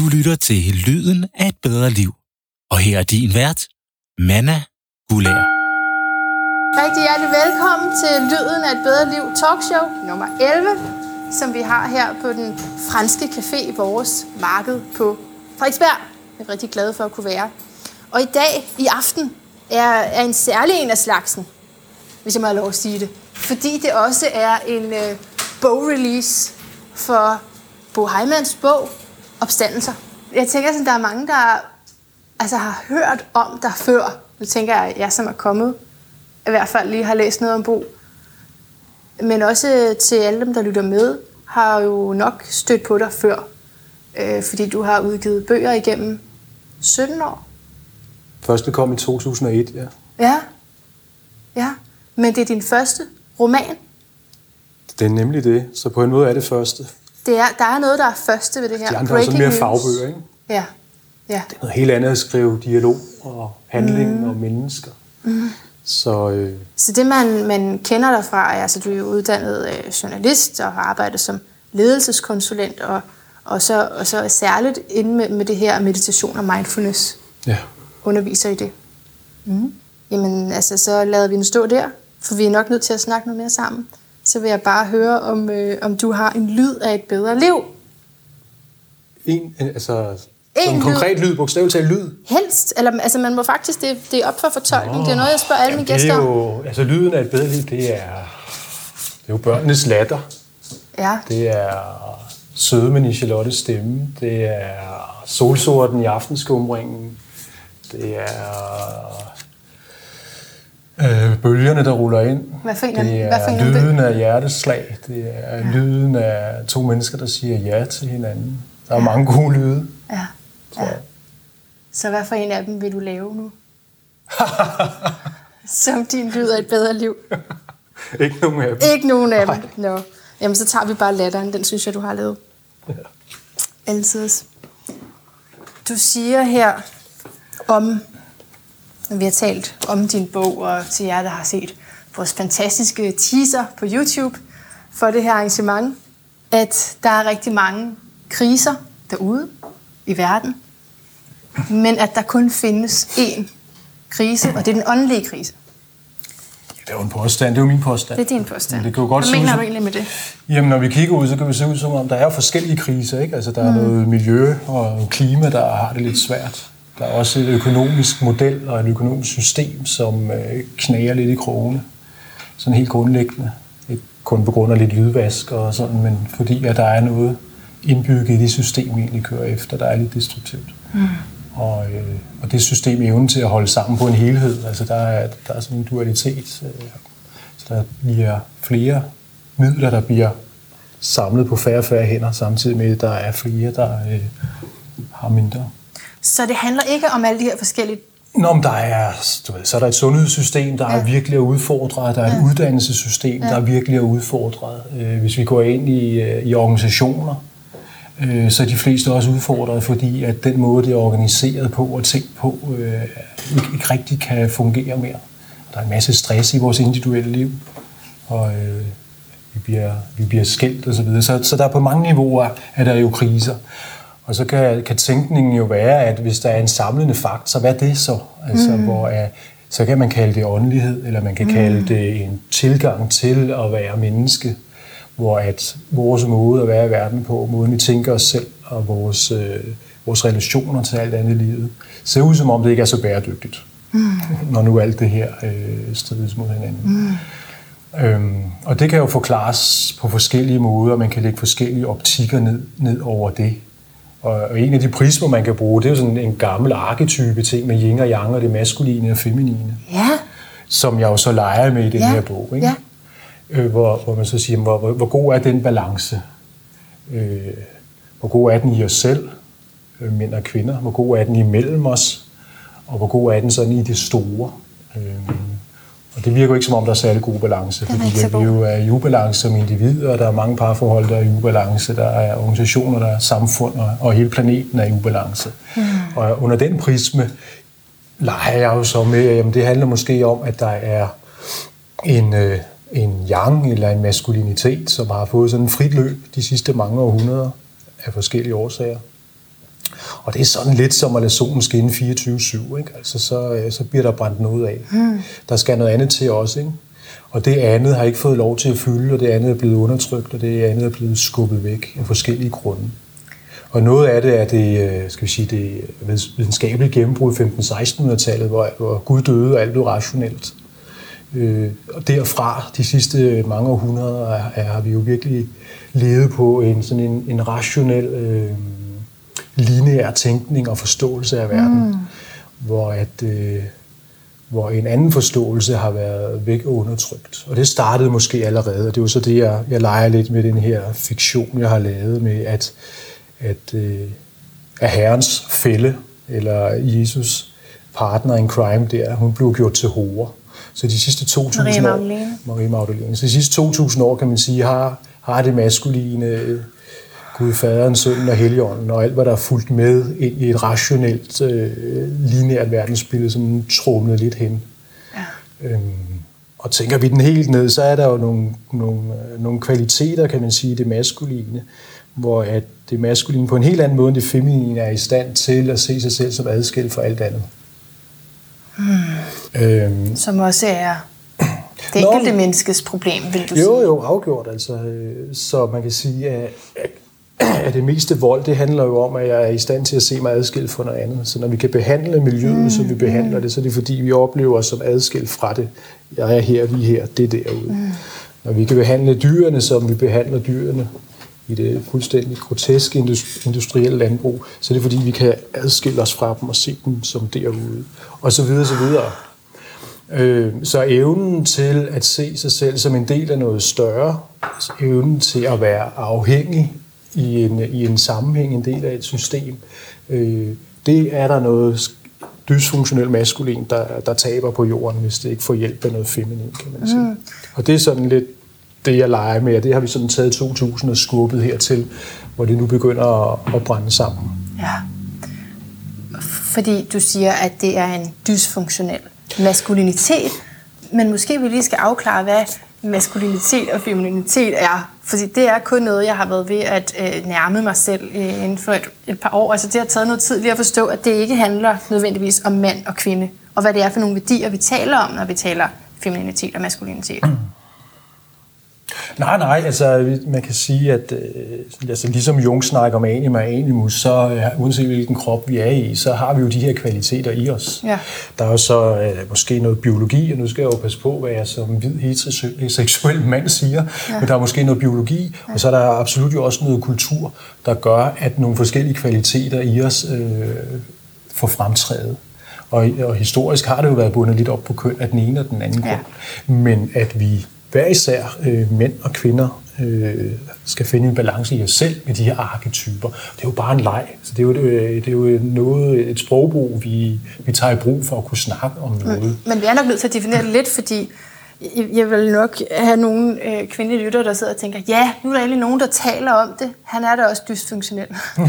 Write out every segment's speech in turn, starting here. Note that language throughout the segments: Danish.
Du lytter til Lyden af et bedre liv. Og her er din vært, Manna Gulær. Rigtig hjertelig velkommen til Lyden af et bedre liv talkshow nummer 11, som vi har her på den franske café i vores marked på Frederiksberg. Jeg er rigtig glad for at kunne være. Og i dag, i aften, er, er en særlig en af slagsen, hvis jeg må have lov at sige det. Fordi det også er en øh, bogrelease for Bo Heimanns bog, Opstandelser. Jeg tænker, at der er mange, der altså, har hørt om dig før. Nu tænker jeg, at jeg som er kommet, i hvert fald lige har læst noget om Bo. Men også til alle dem, der lytter med, har jo nok stødt på dig før. Øh, fordi du har udgivet bøger igennem 17 år. Første kom i 2001, ja. Ja. Ja. Men det er din første roman. Det er nemlig det. Så på en måde er det første. Det er, der er noget, der er første ved det her. De andre er sådan mere fagbøger, ikke? Ja. ja. Det er noget helt andet at skrive dialog og handling mm. og mennesker. Mm. Så, øh, Så det, man, man kender dig fra, er, altså du er jo uddannet øh, journalist og har arbejdet som ledelseskonsulent, og, og, så, og så særligt inde med, med det her meditation og mindfulness. ja. Underviser i det. Mm. Jamen, altså, så lader vi den stå der, for vi er nok nødt til at snakke noget mere sammen. Så vil jeg bare høre, om, øh, om du har en lyd af et bedre liv. En, altså, En en lyd. konkret lyd, bogstaveligt talt lyd. Helst, eller altså man må faktisk, det, det er op for fortolkning. Det er noget, jeg spørger alle mine det gæster er om. jo, altså lyden af et bedre liv, det er, det er jo børnenes latter. Ja, Det er sødmen i Charlottes stemme. Det er solsorten i aftenskumringen. Det er øh, bølgerne, der ruller ind. Hvad for en det hvad for en er lyden af hjerteslag. Det er ja. lyden af to mennesker, der siger ja til hinanden. Der er ja. mange gode lyde. ja, ja. Så hvad for en af dem vil du lave nu? Som din lyd af et bedre liv. Ikke nogen af dem. Ikke nogen af dem. Nå. Jamen, så tager vi bare latteren. Den synes jeg, du har lavet. Altid. Du siger her om, når vi har talt om din bog, og til jer, der har set vores fantastiske teaser på YouTube for det her arrangement, at der er rigtig mange kriser derude i verden, men at der kun findes én krise, og det er den åndelige krise. Det er jo en påstand. Det er jo min påstand. Det er din påstand. Men det kan jo godt Hvad mener du egentlig med det? Jamen, når vi kigger ud, så kan vi se ud som om, der er forskellige kriser. Ikke? Altså, der er noget miljø og klima, der har det lidt svært. Der er også et økonomisk model og et økonomisk system, som øh, knager lidt i krogene. Sådan helt grundlæggende. Ikke kun på grund af lidt lydvask og sådan, men fordi at der er noget indbygget i det system, vi egentlig kører efter, der er lidt destruktivt. Mm. Og, øh, og det system evnen til at holde sammen på en helhed, altså der er, der er sådan en dualitet. Øh, så der bliver flere midler, der bliver samlet på færre og færre hænder, samtidig med, at der er flere, der øh, har mindre. Så det handler ikke om alle de her forskellige... Nå, men der er, du ved, så er der et sundhedssystem, der ja. er virkelig at udfordre. Der er et ja. uddannelsessystem, ja. der er virkelig at udfordre. Hvis vi går ind i, øh, i organisationer, øh, så er de fleste også udfordret, fordi at den måde, det er organiseret på og tænkt på, øh, ikke, ikke rigtig kan fungere mere. Der er en masse stress i vores individuelle liv, og øh, vi bliver, vi bliver skældt og så videre. Så, så der er på mange niveauer, at der er jo kriser. Og så kan, kan tænkningen jo være, at hvis der er en samlende faktor, hvad er det så? Altså, mm. hvor er, så kan man kalde det åndelighed, eller man kan mm. kalde det en tilgang til at være menneske, hvor at vores måde at være i verden på, måden vi tænker os selv, og vores, øh, vores relationer til alt andet i livet, ser ud som om det ikke er så bæredygtigt, mm. når nu alt det her øh, strides mod hinanden. Mm. Øhm, og det kan jo forklares på forskellige måder, man kan lægge forskellige optikker ned, ned over det. Og, en af de prismer, man kan bruge, det er jo sådan en gammel arketype ting med yin og yang og det maskuline og feminine, Ja, som jeg jo så leger med i den Ja, her bog. Ikke? ja. Øh, hvor, hvor man så siger, hvor, hvor, hvor god er den balance? Øh, hvor god er den i os selv, øh, mænd og kvinder? Hvor god er den imellem os? Og hvor god er den sådan i det store? Øh, og det virker jo ikke som om, der er særlig god balance, er fordi at vi jo er i ubalance som individer, og der er mange parforhold, der er i ubalance, der er organisationer, der er samfund, og, og hele planeten er i ubalance. Mm. Og under den prisme leger jeg jo så med, at det handler måske om, at der er en, øh, en yang eller en maskulinitet, som har fået sådan en frit løb de sidste mange århundreder af forskellige årsager. Og det er sådan lidt som at lade solen skinne 24-7. Ikke? Altså, så, øh, så bliver der brændt noget af. Mm. Der skal noget andet til også. Ikke? Og det andet har ikke fået lov til at fylde, og det andet er blevet undertrykt, og det andet er blevet skubbet væk af forskellige grunde. Og noget af det er det, øh, skal vi sige, det videnskabelige gennembrud i 15-1600-tallet, hvor, hvor Gud døde og alt blev rationelt. Øh, og derfra, de sidste mange århundreder, er, er, har vi jo virkelig levet på en, sådan en, en rationel, øh, lineær tænkning og forståelse af verden, mm. hvor at... Øh, hvor en anden forståelse har været væk og undertrykt. Og det startede måske allerede, og det er jo så det, jeg, jeg leger lidt med den her fiktion, jeg har lavet med, at, at, øh, at herrens fælde, eller Jesus partner in crime der, hun blev gjort til hore. Så de sidste 2.000 Marie år... Magdalene. Marie Magdalene. Så de sidste 2.000 år, kan man sige, har, har det maskuline Gud, Faderen, Sønnen og Helligånden, og alt, hvad der er fulgt med ind i et rationelt, øh, lineært verdensbillede, som trumlet lidt hen. Ja. Øhm, og tænker vi den helt ned, så er der jo nogle, nogle, øh, nogle kvaliteter, kan man sige, det maskuline, hvor at det maskuline på en helt anden måde end det feminine er i stand til at se sig selv som adskilt fra alt andet. Hmm. Øhm, som også er det enkelte menneskes problem, vil du jo, sige? Jo, jo, afgjort. Altså, øh, så man kan sige, at at det meste vold, det handler jo om, at jeg er i stand til at se mig adskilt fra noget andet. Så når vi kan behandle miljøet, mm. som vi behandler det, så er det fordi, vi oplever os som adskilt fra det. Jeg er her, vi er her, det er derude. Mm. Når vi kan behandle dyrene, som vi behandler dyrene i det fuldstændig groteske industrielle landbrug, så er det fordi, vi kan adskille os fra dem og se dem som derude. Og så videre, så videre. Øh, så evnen til at se sig selv som en del af noget større, altså evnen til at være afhængig i en, i en sammenhæng, en del af et system. Øh, det er der noget dysfunktionel maskulin, der, der taber på jorden, hvis det ikke får hjælp af noget feminin, kan man sige. Mm. Og det er sådan lidt det, jeg leger med, og det har vi sådan taget 2000 og skubbet hertil, hvor det nu begynder at, at brænde sammen. Ja. Fordi du siger, at det er en dysfunktionel maskulinitet, men måske vi lige skal afklare, hvad maskulinitet og femininitet er. Fordi det er kun noget, jeg har været ved at øh, nærme mig selv øh, inden for et, et par år. Altså det har taget noget tid lige at forstå, at det ikke handler nødvendigvis om mand og kvinde, og hvad det er for nogle værdier, vi taler om, når vi taler femininitet og maskulinitet. Mm. Nej, nej, altså man kan sige, at øh, altså, ligesom Jung snakker om anima og animus, så øh, uanset hvilken krop vi er i, så har vi jo de her kvaliteter i os. Ja. Der er jo så øh, måske noget biologi, og nu skal jeg jo passe på, hvad jeg som hvid heteroseksuel mand siger, ja. men der er måske noget biologi, ja. og så er der absolut jo også noget kultur, der gør, at nogle forskellige kvaliteter i os øh, får fremtrædet. Og, og historisk har det jo været bundet lidt op på køn af den ene og den anden ja. grund. Men at vi hver især øh, mænd og kvinder øh, skal finde en balance i os selv med de her arketyper. Det er jo bare en leg. Så det er jo, øh, det er jo noget, et sprogbrug, vi, vi tager i brug for at kunne snakke om noget. Men, vi er nok nødt til at definere det lidt, fordi jeg vil nok have nogle øh, kvindelige lyttere, der sidder og tænker, ja, nu er der egentlig nogen, der taler om det. Han er da også dysfunktionel.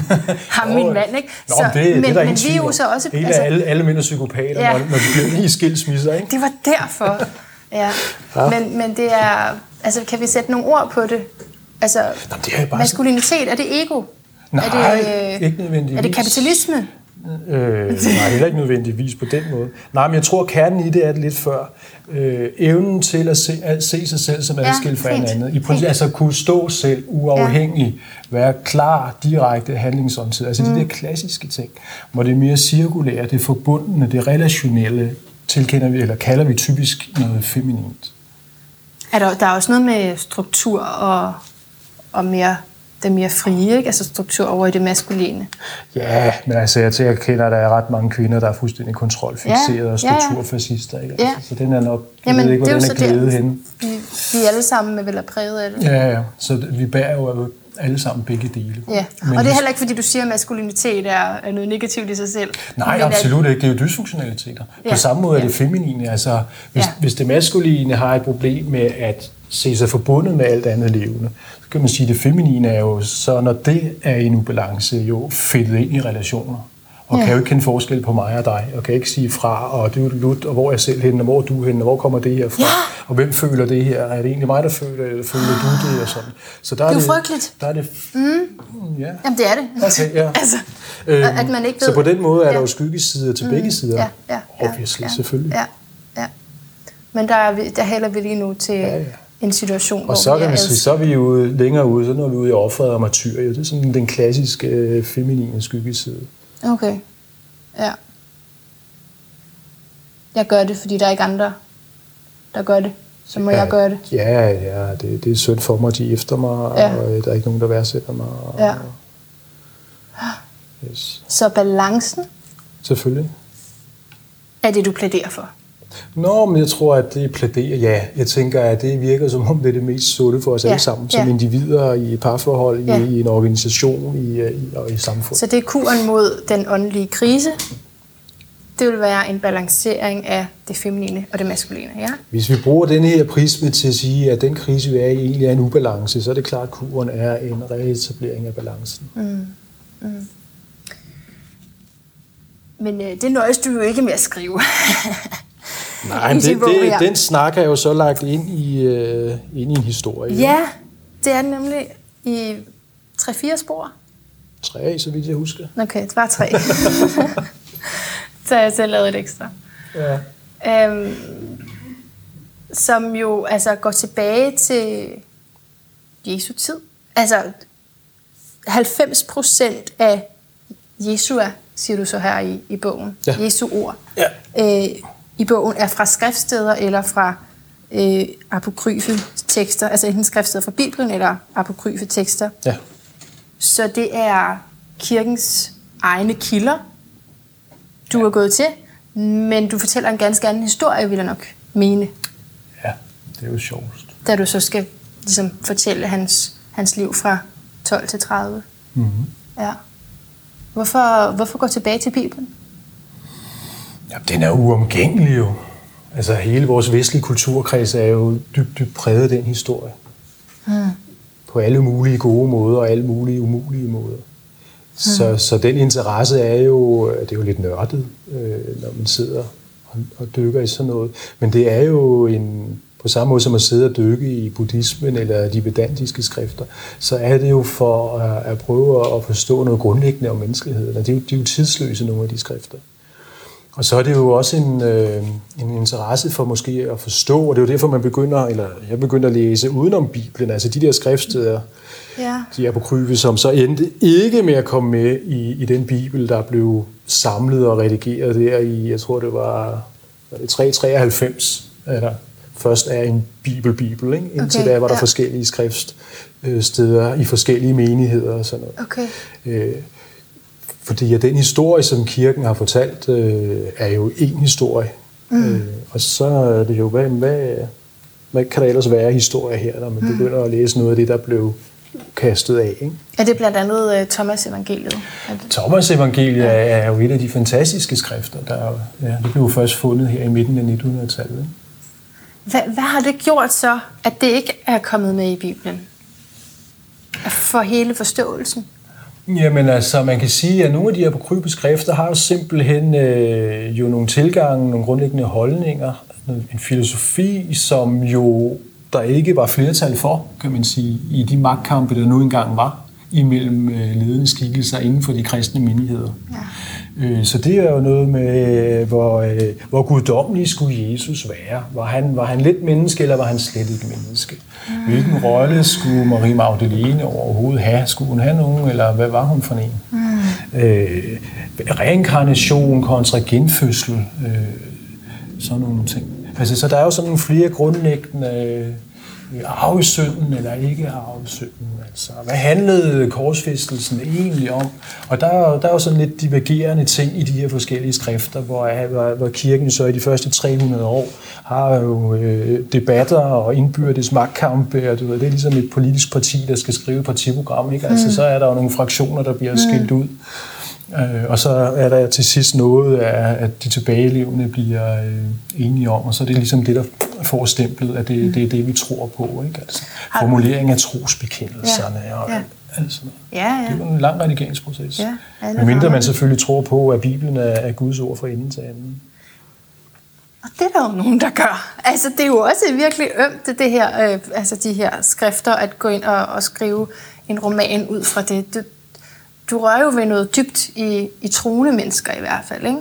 Ham, min mand, ikke? Så, Nå, det, men, det er men vi er jo så også... Hele altså, alle, alle mænd er psykopater, ja. når, når de bliver i skilsmisser, ikke? Det var derfor. Ja. ja. Men, men det er... Altså, kan vi sætte nogle ord på det? Altså, Jamen, det er bare maskulinitet, er det ego? Nej, er det, ikke nødvendigvis. Er det kapitalisme? Øh, nej, heller ikke nødvendigvis på den måde. Nej, men jeg tror, kernen i det er det lidt før. Øh, evnen til at se, at se sig selv som adskilt fra hinanden. I princippet, altså kunne stå selv uafhængig, ja. være klar, direkte handlingsorienteret. Altså mm. de der klassiske ting, hvor det er mere cirkulære, det forbundne, det relationelle, tilkender vi, eller kalder vi typisk noget feminint. Er der, der er også noget med struktur og, og mere det mere frie, ikke? altså struktur over i det maskuline. Ja, men altså jeg, jeg kender, at der er ret mange kvinder, der er fuldstændig kontrolfixeret ja, og strukturfascister. Ikke? Altså, ja. Så den er nok, jeg Jamen, ved ikke, hvordan den er glædet henne. Vi, vi er alle sammen vel er præget af det. Ja, ja. Så vi bærer jo alle sammen begge dele. Ja, men og det er heller ikke, fordi du siger, at maskulinitet er, noget negativt i sig selv. Nej, men absolut ikke. Det er jo dysfunktionaliteter. Ja. På samme måde er det feminine. Altså, hvis, ja. hvis det maskuline har et problem med at se sig forbundet med alt andet levende, så kan man sige, at det feminine er jo, så når det er i en ubalance, jo fedtet ind i relationer og ja. kan jo ikke kende forskel på mig og dig, og kan ikke sige fra, og du er lut, og hvor er jeg selv henne, og hvor er du henne, og hvor kommer det her fra, Ja. og hvem føler det her, er det egentlig mig, der føler det, eller føler du det, og sådan. Så der Det er jo frygteligt. Der er det, mm. ja. Jamen, det er det. Okay, ja. altså, Øhm, at man ikke Så ved- på den måde er der Ja. jo skyggesider til begge sider. ja, ja, ja, Obviously, ja, selvfølgelig. Ja, ja. Men der, er vi, der hælder vi lige nu til Ja, ja. en situation, Og så vi kan man sige, så er vi jo længere ude, så når vi ude i offeret og martyriet. Det er sådan den klassiske øh, feminine skyggeside. Okay. Ja. Jeg gør det, fordi der er ikke andre, der gør det. Så må jeg gøre det. Ja, ja, det, det er synd for mig, de er efter mig, Ja. og øh, der er ikke nogen, der værdsætter mig. Og, Ja. Yes. Så balancen Selvfølgelig. er det, du plæderer for. Nå, men jeg tror, at det plæderer, ja. Jeg tænker, at det virker som om, det er det mest sunde for os Ja, alle sammen, som ja. individer i et parforhold, Ja. i, i en organisation i, øh, i, og i samfundet. Så det er kuren mod den åndelige krise. Det vil være en balancering af det feminine og det maskuline, ja? Hvis vi bruger den her prisme til at sige, at den krise, vi er i, egentlig er en ubalance, så er det klart, at kuren er en reetablering af balancen. Men øh, det nøjes du jo ikke med at skrive. Nej, men det, det, den snak er jo så lagt ind i, øh, ind i en historie. ja, det er nemlig i 3-4 spor. Tre, så vidt jeg husker. Okay, det var tre. så har jeg selv lavet et ekstra. Ja. Øhm, som jo altså går tilbage til Jesu tid. Altså 90 procent af Jesua, siger du så her i, i bogen, Ja. Jesu ord, Ja. øh, i bogen er fra skriftsteder eller fra øh, apokryfe tekster, altså enten skriftsteder fra Bibelen eller apokryfe tekster. ja. Så det er kirkens egne kilder, du er gået til, men du fortæller en ganske anden historie, vil jeg nok mene, Ja, det er jo sjovest. da du så skal ligesom, fortælle hans, hans liv fra 12 til 30. Mm-hmm. Ja. Hvorfor, hvorfor gå tilbage til Bibelen? Ja, den er uomgængelig jo. Altså hele vores vestlige kulturkreds er jo dybt, dybt præget af den historie. Hmm. På alle mulige gode måder og alle mulige umulige måder. Så, så den interesse er jo, det er jo lidt nørdet, øh, når man sidder og, og dykker i sådan noget. Men det er jo en, på samme måde som at sidde og dykke i buddhismen eller de vedantiske skrifter, så er det jo for at, at prøve at forstå noget grundlæggende om menneskeheden. Og det er, jo, det er jo tidsløse, nogle af de skrifter. Og så er det jo også en, øh, en interesse for måske at forstå, og det er jo derfor, man begynder, eller jeg begynder at læse udenom Bibelen, altså de der skriftsteder, Ja. de apokryfe, som så endte ikke med at komme med i, i den bibel, der blev samlet og redigeret der i, jeg tror det var, var det 393, eller først er en bibel-bibel, ikke? Indtil Okay, da var der ja. forskellige skriftsteder i forskellige menigheder og sådan noget. Okay. Øh, fordi at den historie, som kirken har fortalt, øh, er jo en historie. Mm. Øh, og så er det jo, hvad, hvad, hvad kan der ellers være historie her, når man mm. begynder at læse noget af det, der blev kastet af. Ikke? Er det blandt andet uh, Thomas evangeliet? Det- Thomas evangeliet ja. er jo et af de fantastiske skrifter, der er, ja, det blev jo først fundet her i midten af 1900-tallet. ikke? Hvad, hvad har det gjort så, at det ikke er kommet med i Bibelen? For hele forståelsen? Jamen altså, man kan sige, at nogle af de apokryfe skrifter har jo simpelthen øh, jo nogle tilgange, nogle grundlæggende holdninger, en filosofi, som jo der ikke var flertal for, kan man sige, i de magtkampe, der nu engang var imellem øh, ledende skikkelser inden for de kristne menigheder. Ja. Øh, Så det er jo noget med, øh, hvor, øh, hvor guddommelig skulle Jesus være. Var han, var han lidt menneske, eller var han slet ikke menneske? Hvilken rolle skulle Marie Magdalene overhovedet have? Skulle hun have nogen, eller hvad var hun for en? Mm. Øh, reinkarnation kontra genfødsel, øh, sådan nogle ting. Altså, så der er jo sådan nogle flere grundlæggende øh, arvesynden eller ikke arvesynden. Altså, hvad handlede korsfæstelsen egentlig om? Og der, er- der er jo sådan lidt divergerende ting i de her forskellige skrifter, hvor, hvor, hvor kirken så i de første 300 år har jo øh, debatter og indbyrdes magtkampe, og du ved, det er ligesom et politisk parti, der skal skrive partiprogram. Ikke? Altså, så er der jo nogle fraktioner, der bliver skilt ud. Øh, og så er der til sidst noget, af, at de tilbagelevende bliver øh, enige om, og så er det ligesom det, der får stemplet, at det, det er det, vi tror på. Ikke? Altså, formulering af trosbekendelserne Ja, og ja. alt sådan noget. Ja, ja. Det er jo en lang redigeringsproces. Ja, Men mindre man selvfølgelig tror på, at Bibelen er, er Guds ord fra enden til anden. Og det er der jo nogen, der gør. Altså, det er jo også virkelig ømt, det, det her, øh, altså de her skrifter, at gå ind og, og skrive en roman ud fra det. Du, du rører jo ved noget dybt i, i troende mennesker i hvert fald, ikke?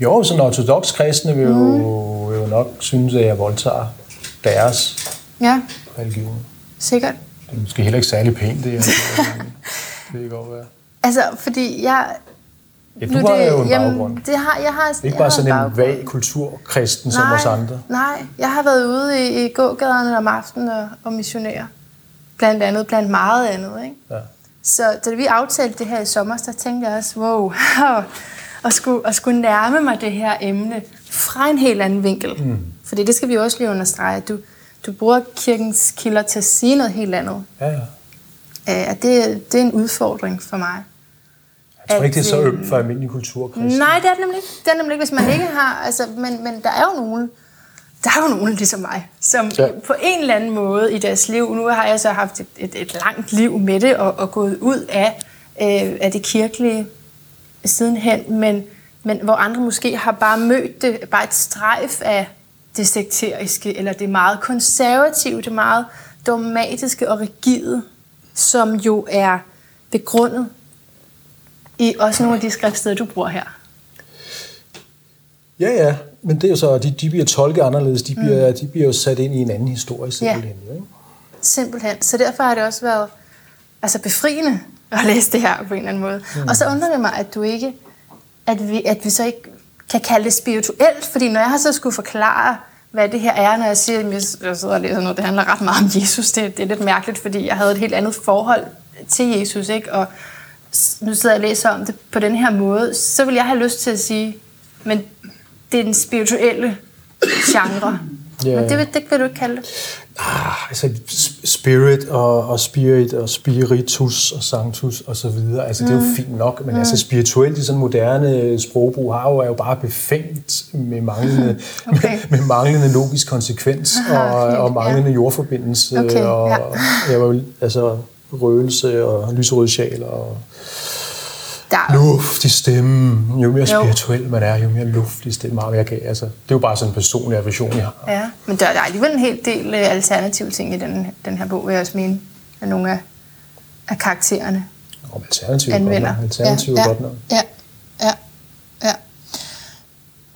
Jo, sådan ortodox kristne vil jo, mm. vil jo nok synes, at jeg voldtager deres Ja, religion. sikkert. Det er måske heller ikke særlig pænt, det her. det kan godt være. Altså, fordi jeg... Ja, du nu har det, jo en baggrund. Det har, jeg har, Ikke jeg bare har sådan en baggrund. vag kulturkristen som os andre. Nej, jeg har været ude i, i gågaderne om aftenen og, og missionere. Blandt andet, blandt meget andet, ikke? Ja. Så da vi aftalte det her i sommer, så tænkte jeg også, wow, at skulle, at skulle nærme mig det her emne fra en helt anden vinkel. Mm. Fordi det skal vi også lige understrege. Du, du bruger kirkens kilder til at sige noget helt andet. Ja, ja. Øh, det, det er en udfordring for mig. Jeg tror ikke, det er så ømt for almindelig kulturkristen. Nej, det er det nemlig ikke. Det er nemlig ikke, hvis man ikke har... Altså, men, men der er jo nogen, der er jo nogen ligesom mig, som ja. på en eller anden måde i deres liv, nu har jeg så haft et, et, et langt liv med det, og, og gået ud af, øh, af det kirkelige sidenhen, men, men hvor andre måske har bare mødt det, bare et strejf af det sekteriske, eller det meget konservative, det meget dogmatiske og rigide, som jo er begrundet i også nogle af de skriftsteder, du bruger her. Ja, ja, men det er jo så, de, de bliver tolket anderledes. De bliver, mm. de bliver jo sat ind i en anden historie simpelthen. Ja. Ikke? Simpelthen. Så derfor har det også været altså befriende at læse det her på en eller anden måde. Mm. Og så undrer det mig, at du ikke, at vi, at vi så ikke kan kalde det spirituelt, fordi når jeg har så skulle forklare, hvad det her er, når jeg siger, at jeg sidder og læser noget, det handler ret meget om Jesus, det, det er lidt mærkeligt, fordi jeg havde et helt andet forhold til Jesus, ikke? og nu sidder jeg og læser om det på den her måde, så vil jeg have lyst til at sige, men det er den spirituelle genre. Ja. Men det, det vil du ikke kalde det. Ah, altså sp- spirit og, og spirit og spiritus og sanctus og så videre. Altså, mm. det er jo fint nok, men mm. altså spirituelt i sådan moderne sprogbrug har jo, er jo bare befængt med manglende, Okay. med, med manglende logisk konsekvens Aha, og, fint, og manglende jordforbindelse Okay, og ja. jeg var, altså røgelse og lyserøde sjæl og Der, luftig stemme. Jo mere Jo. spirituel man er, jo mere luftig stemme har jeg. Altså, det er jo bare sådan en personlig aversion, jeg har. Ja, men der er alligevel en hel del øh, alternative ting i den, den her bog, vil jeg også mene, at nogle af, af karaktererne Om alternativ er godt anvender. nok. Alternativ er ja, godt nok. Ja, ja, ja.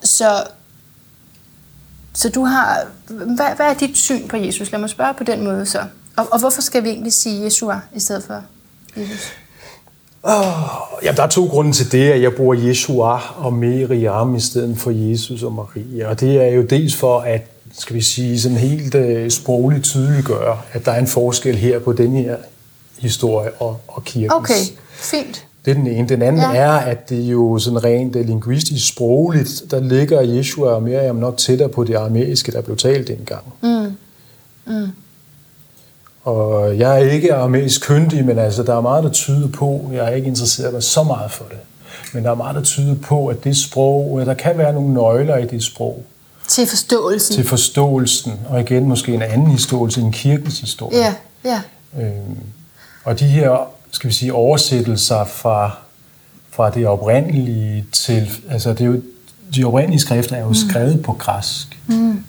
Så, så du har... Hvad, hvad er dit syn på Jesus? Lad mig spørge på den måde så. Og, og hvorfor skal vi egentlig sige Yeshua i stedet for Jesus? Oh, jamen, der er to grunde til det, at jeg bruger Yeshua og Miriam i stedet for Jesus og Maria. Og det er jo dels for at, skal vi sige, sådan helt uh, sprogligt tydeliggøre, at der er en forskel her på den her historie og, og kirkens. Okay, fint. Det er den ene. Den anden Ja. er, at det jo sådan rent uh, linguistisk sprogligt, der ligger Yeshua og Miriam nok tættere på det aramæiske, der blev talt dengang. Mm. Mm. Og jeg er ikke aramæisk kyndig, men altså, der er meget, der tyder på, jeg er ikke interesseret mig så meget for det, men der er meget, der tyder på, at det sprog, at der kan være nogle nøgler i det sprog Til forståelsen. til forståelsen, og igen måske en anden historie end kirkens historie. Ja, ja. Øhm, og de her, skal vi sige, oversættelser fra, fra det oprindelige til, altså det er jo, de oprindelige skrifter er jo skrevet på græsk. Mm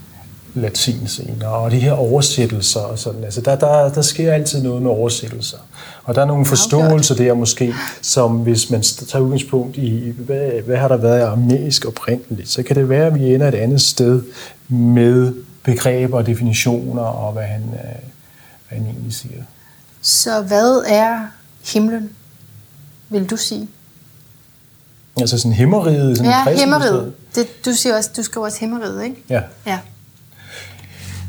latin senere, og de her oversættelser og sådan, altså der, der, der sker altid noget med oversættelser. Og der er nogle forståelser der måske, som hvis man tager udgangspunkt i, hvad, hvad har der været aramæisk oprindeligt, så kan det være, at vi ender et andet sted med begreber og definitioner og hvad han, øh, hvad han egentlig siger. Så hvad er himlen, vil du sige? Altså sådan himmeriget, sådan Ja, himmeriget. Det, du, siger også, du skriver også himmeriget, ikke? Ja. Ja.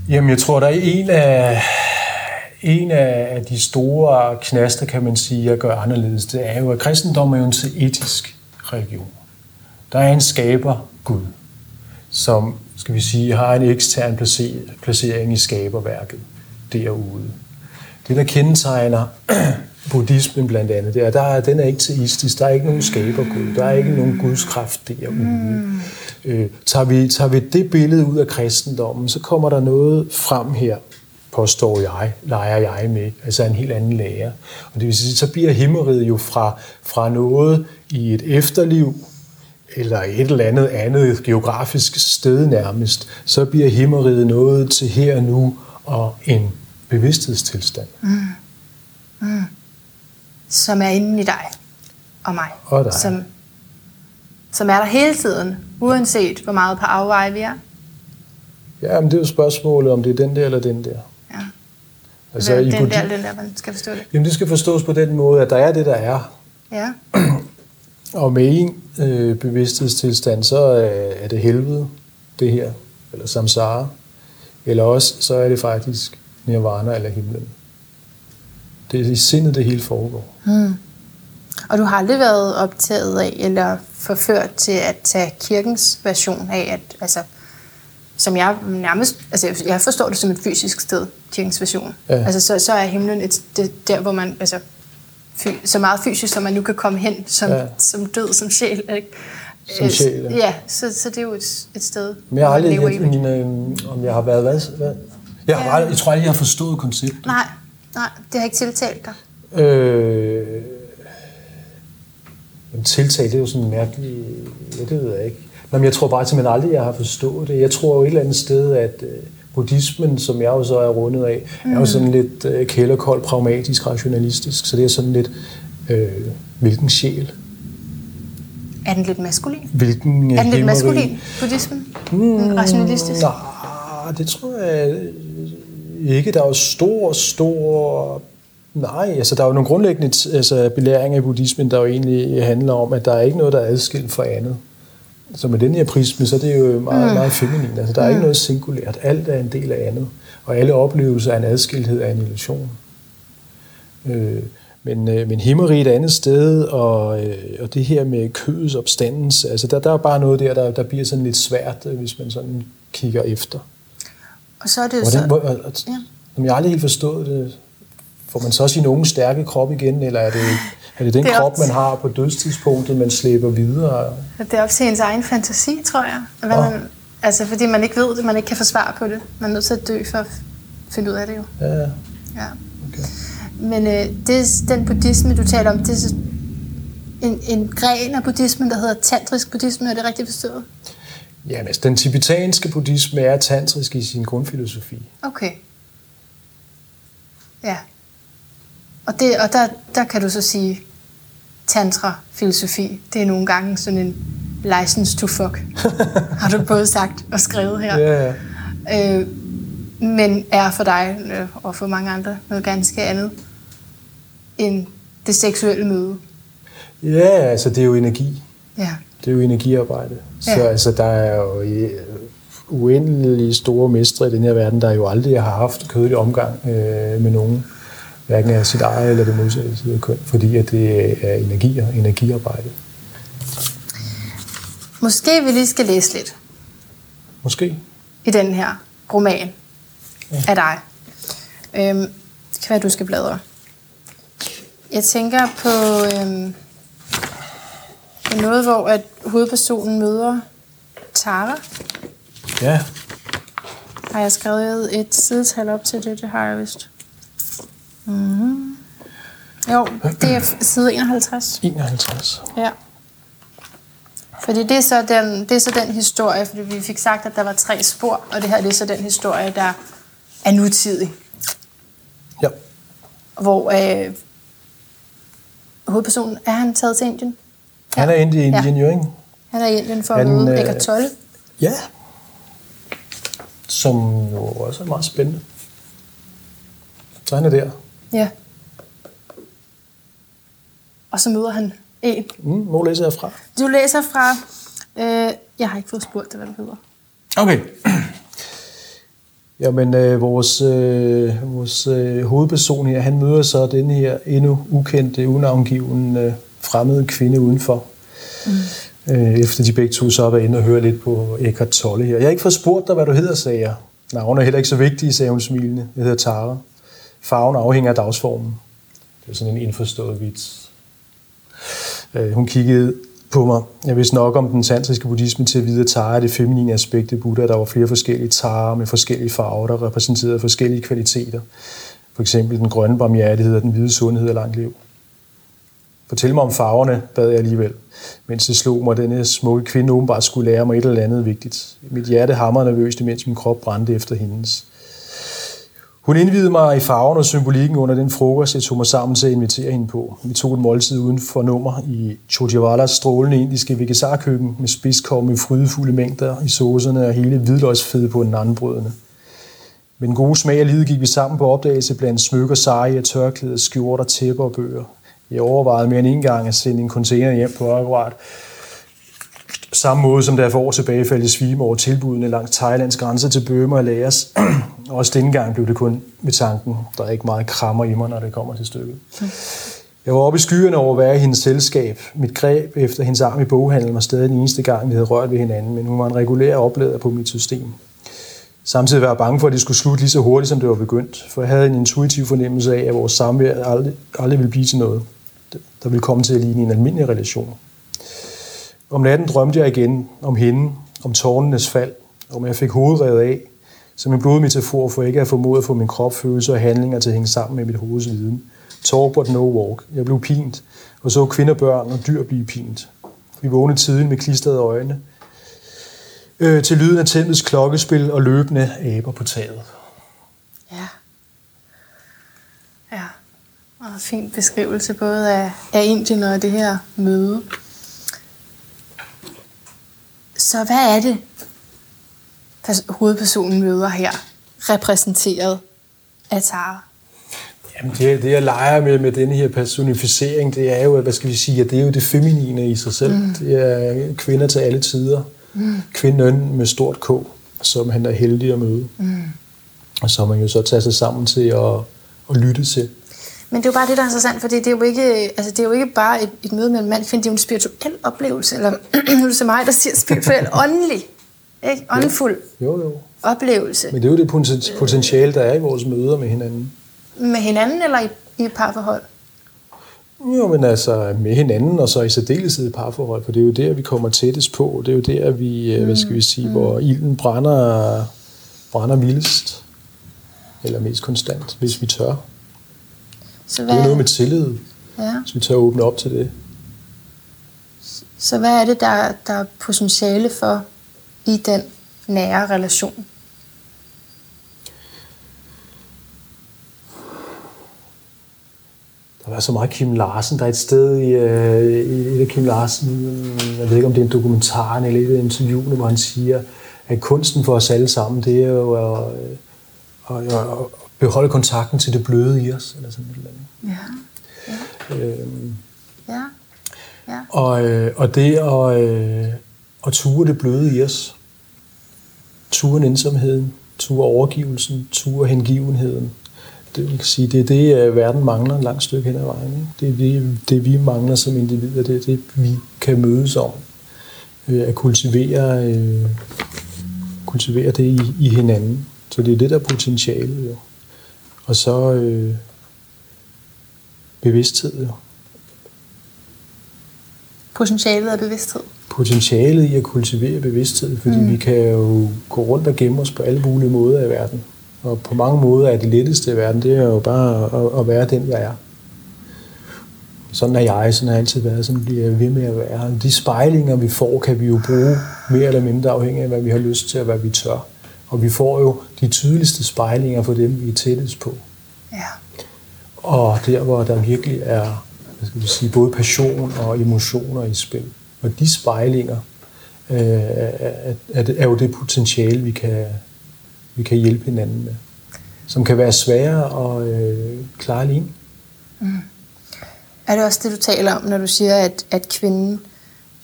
Jamen, jeg tror, der er en af, en af de store knaster, kan man sige, at gøre anderledes. Det er jo, at kristendom er jo en etisk religion. Der er en skaber, Gud, som, skal vi sige, har en ekstern placering i skaberværket derude. Det, der kendetegner buddhismen blandt andet, det er, der er, den er ikke teistisk. Der er ikke nogen skabergud. Der er ikke nogen gudskraft derude. Mm. Øh, tager, vi, tager vi det billede ud af kristendommen, så kommer der noget frem her, påstår jeg, leger jeg med, altså en helt anden lærer. Og det vil sige, så bliver himmeriget jo fra, fra noget i et efterliv, eller et eller andet andet geografisk sted nærmest, så bliver himmeriget noget til her og nu og en bevidsthedstilstand. Mm. Mm. Som er inde i dig og mig. Og dig. Som, som er der hele tiden, uanset hvor meget på afveje vi er. Ja, men det er jo spørgsmålet, om det er den der eller den der. Ja. Altså, Hvem, i den der, den der, man skal forstå det. Jamen, det skal forstås på den måde, at der er det, der er. Ja. Og med en øh, bevidsthedstilstand, så øh, er det helvede, det her, eller samsara. Eller også, så er det faktisk nirvana eller himlen. Det er i sindet, det hele foregår. Og du har aldrig været optaget af, eller forført til at tage kirkens version af, at, altså, som jeg nærmest, altså jeg- forstår det som et fysisk sted, kirkens version. Ja. Altså så, så er himlen et, det, der, hvor man, altså, fy, så meget fysisk, som man nu kan komme hen som, Ja. som død, som sjæl. Ikke? Som Øh, sjæl, ja. Ja, så, så det er jo et, et sted, Men jeg har aldrig, jeg, mine, øh, om jeg har været, hvad? hvad? Jeg, har, Ja. aldrig- jeg tror aldrig, jeg har forstået konceptet. Nej, nej, det har ikke tiltalt dig. Øh, jamen, tiltag, det er jo sådan en mærkelig... Ja, det ved jeg ikke. Nå, men jeg tror bare simpelthen aldrig, jeg har forstået det. Jeg tror jo et eller andet sted, at øh, buddhismen, som jeg jo så er rundet af, mm. er jo sådan lidt øh, kælderkold, pragmatisk, rationalistisk. Så det er sådan lidt, øh, hvilken sjæl? Er den lidt maskulin? Hvilken øh, Er den lidt himmeri? maskulin, buddhismen? Mm, rationalistisk? Nej, det tror jeg ikke. Der er jo stor, stor... Nej, altså der er jo nogle grundlæggende altså, belæringer i buddhismen, der jo egentlig handler om, at der er ikke noget, der er adskilt fra andet. Så med den her prisme, så er det jo meget, mm. meget feminin. Altså der er mm. ikke noget singulært. Alt er en del af andet. Og alle oplevelser er en adskilthed af en illusion. Øh, men, øh, men himmeri et andet sted, og, øh, og det her med kødets opstandelse, altså der, der er bare noget der, der, der bliver sådan lidt svært, øh, hvis man sådan kigger efter. Og så er det jo Hvordan, så... hvor, og, og, Ja. ja. Jeg har aldrig helt forstået det. Får man så sin unge stærke krop igen, eller er det, er det den Det er krop, op- man har på dødstidspunktet, man slæber videre? Det er op til ens egen fantasi, tror jeg. Hvad Nå. man, altså, fordi man ikke ved det, man ikke kan få svar på det. Man er nødt til at dø for at finde ud af det jo. Ja, ja, Ja. okay. Men øh, det, den buddhisme, du taler om, det er en, en gren af buddhismen, der hedder tantrisk buddhisme. Er det rigtigt forstået? Jamen, altså, den tibetanske buddhisme er tantrisk i sin grundfilosofi. Okay. Ja. Og, det, og der, der kan du så sige, tantra-filosofi, det er nogle gange sådan en license to fuck, har du både sagt og skrevet her. Ja, ja. øh, men er for dig øh, og for mange andre noget ganske andet end det seksuelle møde. ja, altså det er jo energi. Ja. Det er jo energiarbejde. Så Ja. altså, der er jo øh, uendelig store mestre i den her verden, der jo aldrig har haft kødelig omgang øh, med nogen. Hverken af sit eget eller det modsatte side af køn, fordi at det er energi og energiarbejde. Måske vi lige skal læse lidt Måske. i den her roman af dig. Øhm, det kan være, du skal bladre. Jeg tænker på, øhm, på noget, hvor at hovedpersonen møder Tara. Ja, Har jeg skrevet et sidetal op til det? Det har jeg vist. Mm-hmm. Jo, det er side 51. 51. Ja. Fordi det er, så den, det er så den historie, fordi vi fik sagt, at der var tre spor, og det her det er så den historie, der er nutidig. Ja. Hvor øh, hovedpersonen, er han taget til Indien? Han er inde i Indien, Ja. jo, ikke? Han er i Indien for at Han, møde øh, Eckart Tolle. Ja. Som jo også er meget spændende. Så han er der. Ja. Og så møder han en. Mm, hvor læser jeg fra? Du læser fra... Øh, jeg har ikke fået spurgt dig, hvad du hedder. Okay. Jamen, øh, vores, øh, vores øh, hovedperson her, han møder så den her endnu ukendte, unavngivende øh, fremmede kvinde udenfor. Mm. Øh, efter de begge to så været inde og høre lidt på Eckhart Tolle her. Jeg har ikke fået spurgt dig, hvad du hedder, sagde jeg. Navnet er heller ikke så vigtigt, sagde hun smilende. Jeg hedder Tara. Farven afhænger af dagsformen. Det er sådan en indforstået vits. Øh, hun kiggede på mig. Jeg vidste nok om den tantriske buddhisme til at vide, at Tara er det feminine aspekt i Buddha. Der var flere forskellige Tara med forskellige farver, der repræsenterede forskellige kvaliteter. For eksempel den grønne barmhjertighed og den hvide sundhed og langt liv. Fortæl mig om farverne, bad jeg alligevel, mens det slog mig, at denne smukke kvinde åbenbart skulle lære mig et eller andet vigtigt. Mit hjerte hamrede nervøst, imens min krop brændte efter hendes. Hun indvidede mig i farven og symbolikken under den frokost, jeg tog mig sammen til at invitere hende på. Vi tog et måltid uden for nummer i Chojivalas strålende indiske vegetarkøkken med spidskår med frydefulde mængder i såserne og hele hvidløgsfede på en andenbrødene. Med den gode smag af livet gik vi sammen på opdagelse blandt smykker, seje, tørklæder, skjorter, tæpper og bøger. Jeg overvejede mere end en gang at sende en container hjem på akkurat samme måde som der for år tilbage faldt i svime over tilbudene langs Thailands grænse til Bømer og Laos. Også denne gang blev det kun med tanken. Der er ikke meget krammer i mig, når det kommer til stykket. Jeg var oppe i skyerne over at være i hendes selskab. Mit greb efter hendes arm i boghandlen var stadig den eneste gang, vi havde rørt ved hinanden, men hun var en regulær oplader på mit system. Samtidig var jeg bange for, at det skulle slutte lige så hurtigt, som det var begyndt, for jeg havde en intuitiv fornemmelse af, at vores samvær aldrig, aldrig ville blive til noget, der ville komme til at ligne en almindelig relation. Om natten drømte jeg igen om hende, om tårnenes fald, om jeg fik hovedet revet af, som en blodmetafor for ikke at formode at få min krop, følelser og handlinger til at hænge sammen med mit hoveds viden. Talk but no walk. Jeg blev pint, og så kvinder, børn og dyr blive pint. Vi vågnede tiden med klistrede øjne, øh, til lyden af tændets klokkespil og løbende aber på taget. Ja. Ja. Og fin beskrivelse både af, af Indien og det her møde. Så hvad er det, hovedpersonen møder her, repræsenteret af Tara? Jamen det, det, jeg leger med, med denne her personificering, det er jo, hvad skal vi sige, at det er jo det feminine i sig selv. Mm. Det er kvinder til alle tider. Mm. Kvinden med stort K, som han er heldig at møde. Mm. Og som man jo så tager sig sammen til at, at lytte til. Men det er jo bare det, der er interessant, for det er jo ikke, altså det er jo ikke bare et, et møde med en mand, det er jo en spirituel oplevelse, eller nu er det så mig, der siger spirituel, åndelig, ikke? åndfuld jo, jo. oplevelse. Men det er jo det potentiale, der er i vores møder med hinanden. Med hinanden eller i, i et parforhold? Jo, men altså med hinanden, og så i særdeleshed i parforhold, for det er jo der, vi kommer tættest på. Det er jo der, vi, mm. hvad skal vi sige, mm. hvor ilden brænder, brænder vildest, eller mest konstant, hvis vi tør. Så hvad... Det er noget med tillid, ja. så vi tør åbne op til det. Så hvad er det, der, der er potentiale for i den nære relation? Der var så meget Kim Larsen. Der er et sted i, øh, i et af Kim Larsen, jeg ved ikke om det er en dokumentar eller et af interviewene, hvor han siger, at kunsten for os alle sammen, det er jo at, at, at, at beholde kontakten til det bløde i os, eller sådan et eller andet. Ja. ja. Øhm, ja. ja. Og, øh, og det at, øh, at ture det bløde i os, ture ensomheden, ture overgivelsen, ture hengivenheden, det vil sige, det er det, øh, verden mangler et langt stykke hen ad vejen. Ikke? Det er det, det, vi mangler som individer, det er det, vi kan mødes om. Øh, at kultivere, øh, kultivere det i, i hinanden. Så det er det, der er potentialet. Jo. Og så øh, bevidsthed. Jo. Potentialet af bevidsthed? Potentialet i at kultivere bevidsthed, fordi mm. vi kan jo gå rundt og gemme os på alle mulige måder i verden. Og på mange måder er det letteste i verden, det er jo bare at, at være den, jeg er. Sådan er jeg, sådan har jeg altid været, sådan bliver jeg ved med at være. De spejlinger, vi får, kan vi jo bruge mere eller mindre afhængig af, hvad vi har lyst til og hvad vi tør. Og vi får jo de tydeligste spejlinger for dem, vi er tættest på. Ja. Og der, hvor der virkelig er hvad skal vi sige, både passion og emotioner i spil. Og de spejlinger øh, er, er, jo det potentiale, vi kan, vi kan hjælpe hinanden med. Som kan være svære at øh, klare lige. Mm. Er det også det, du taler om, når du siger, at, at kvinden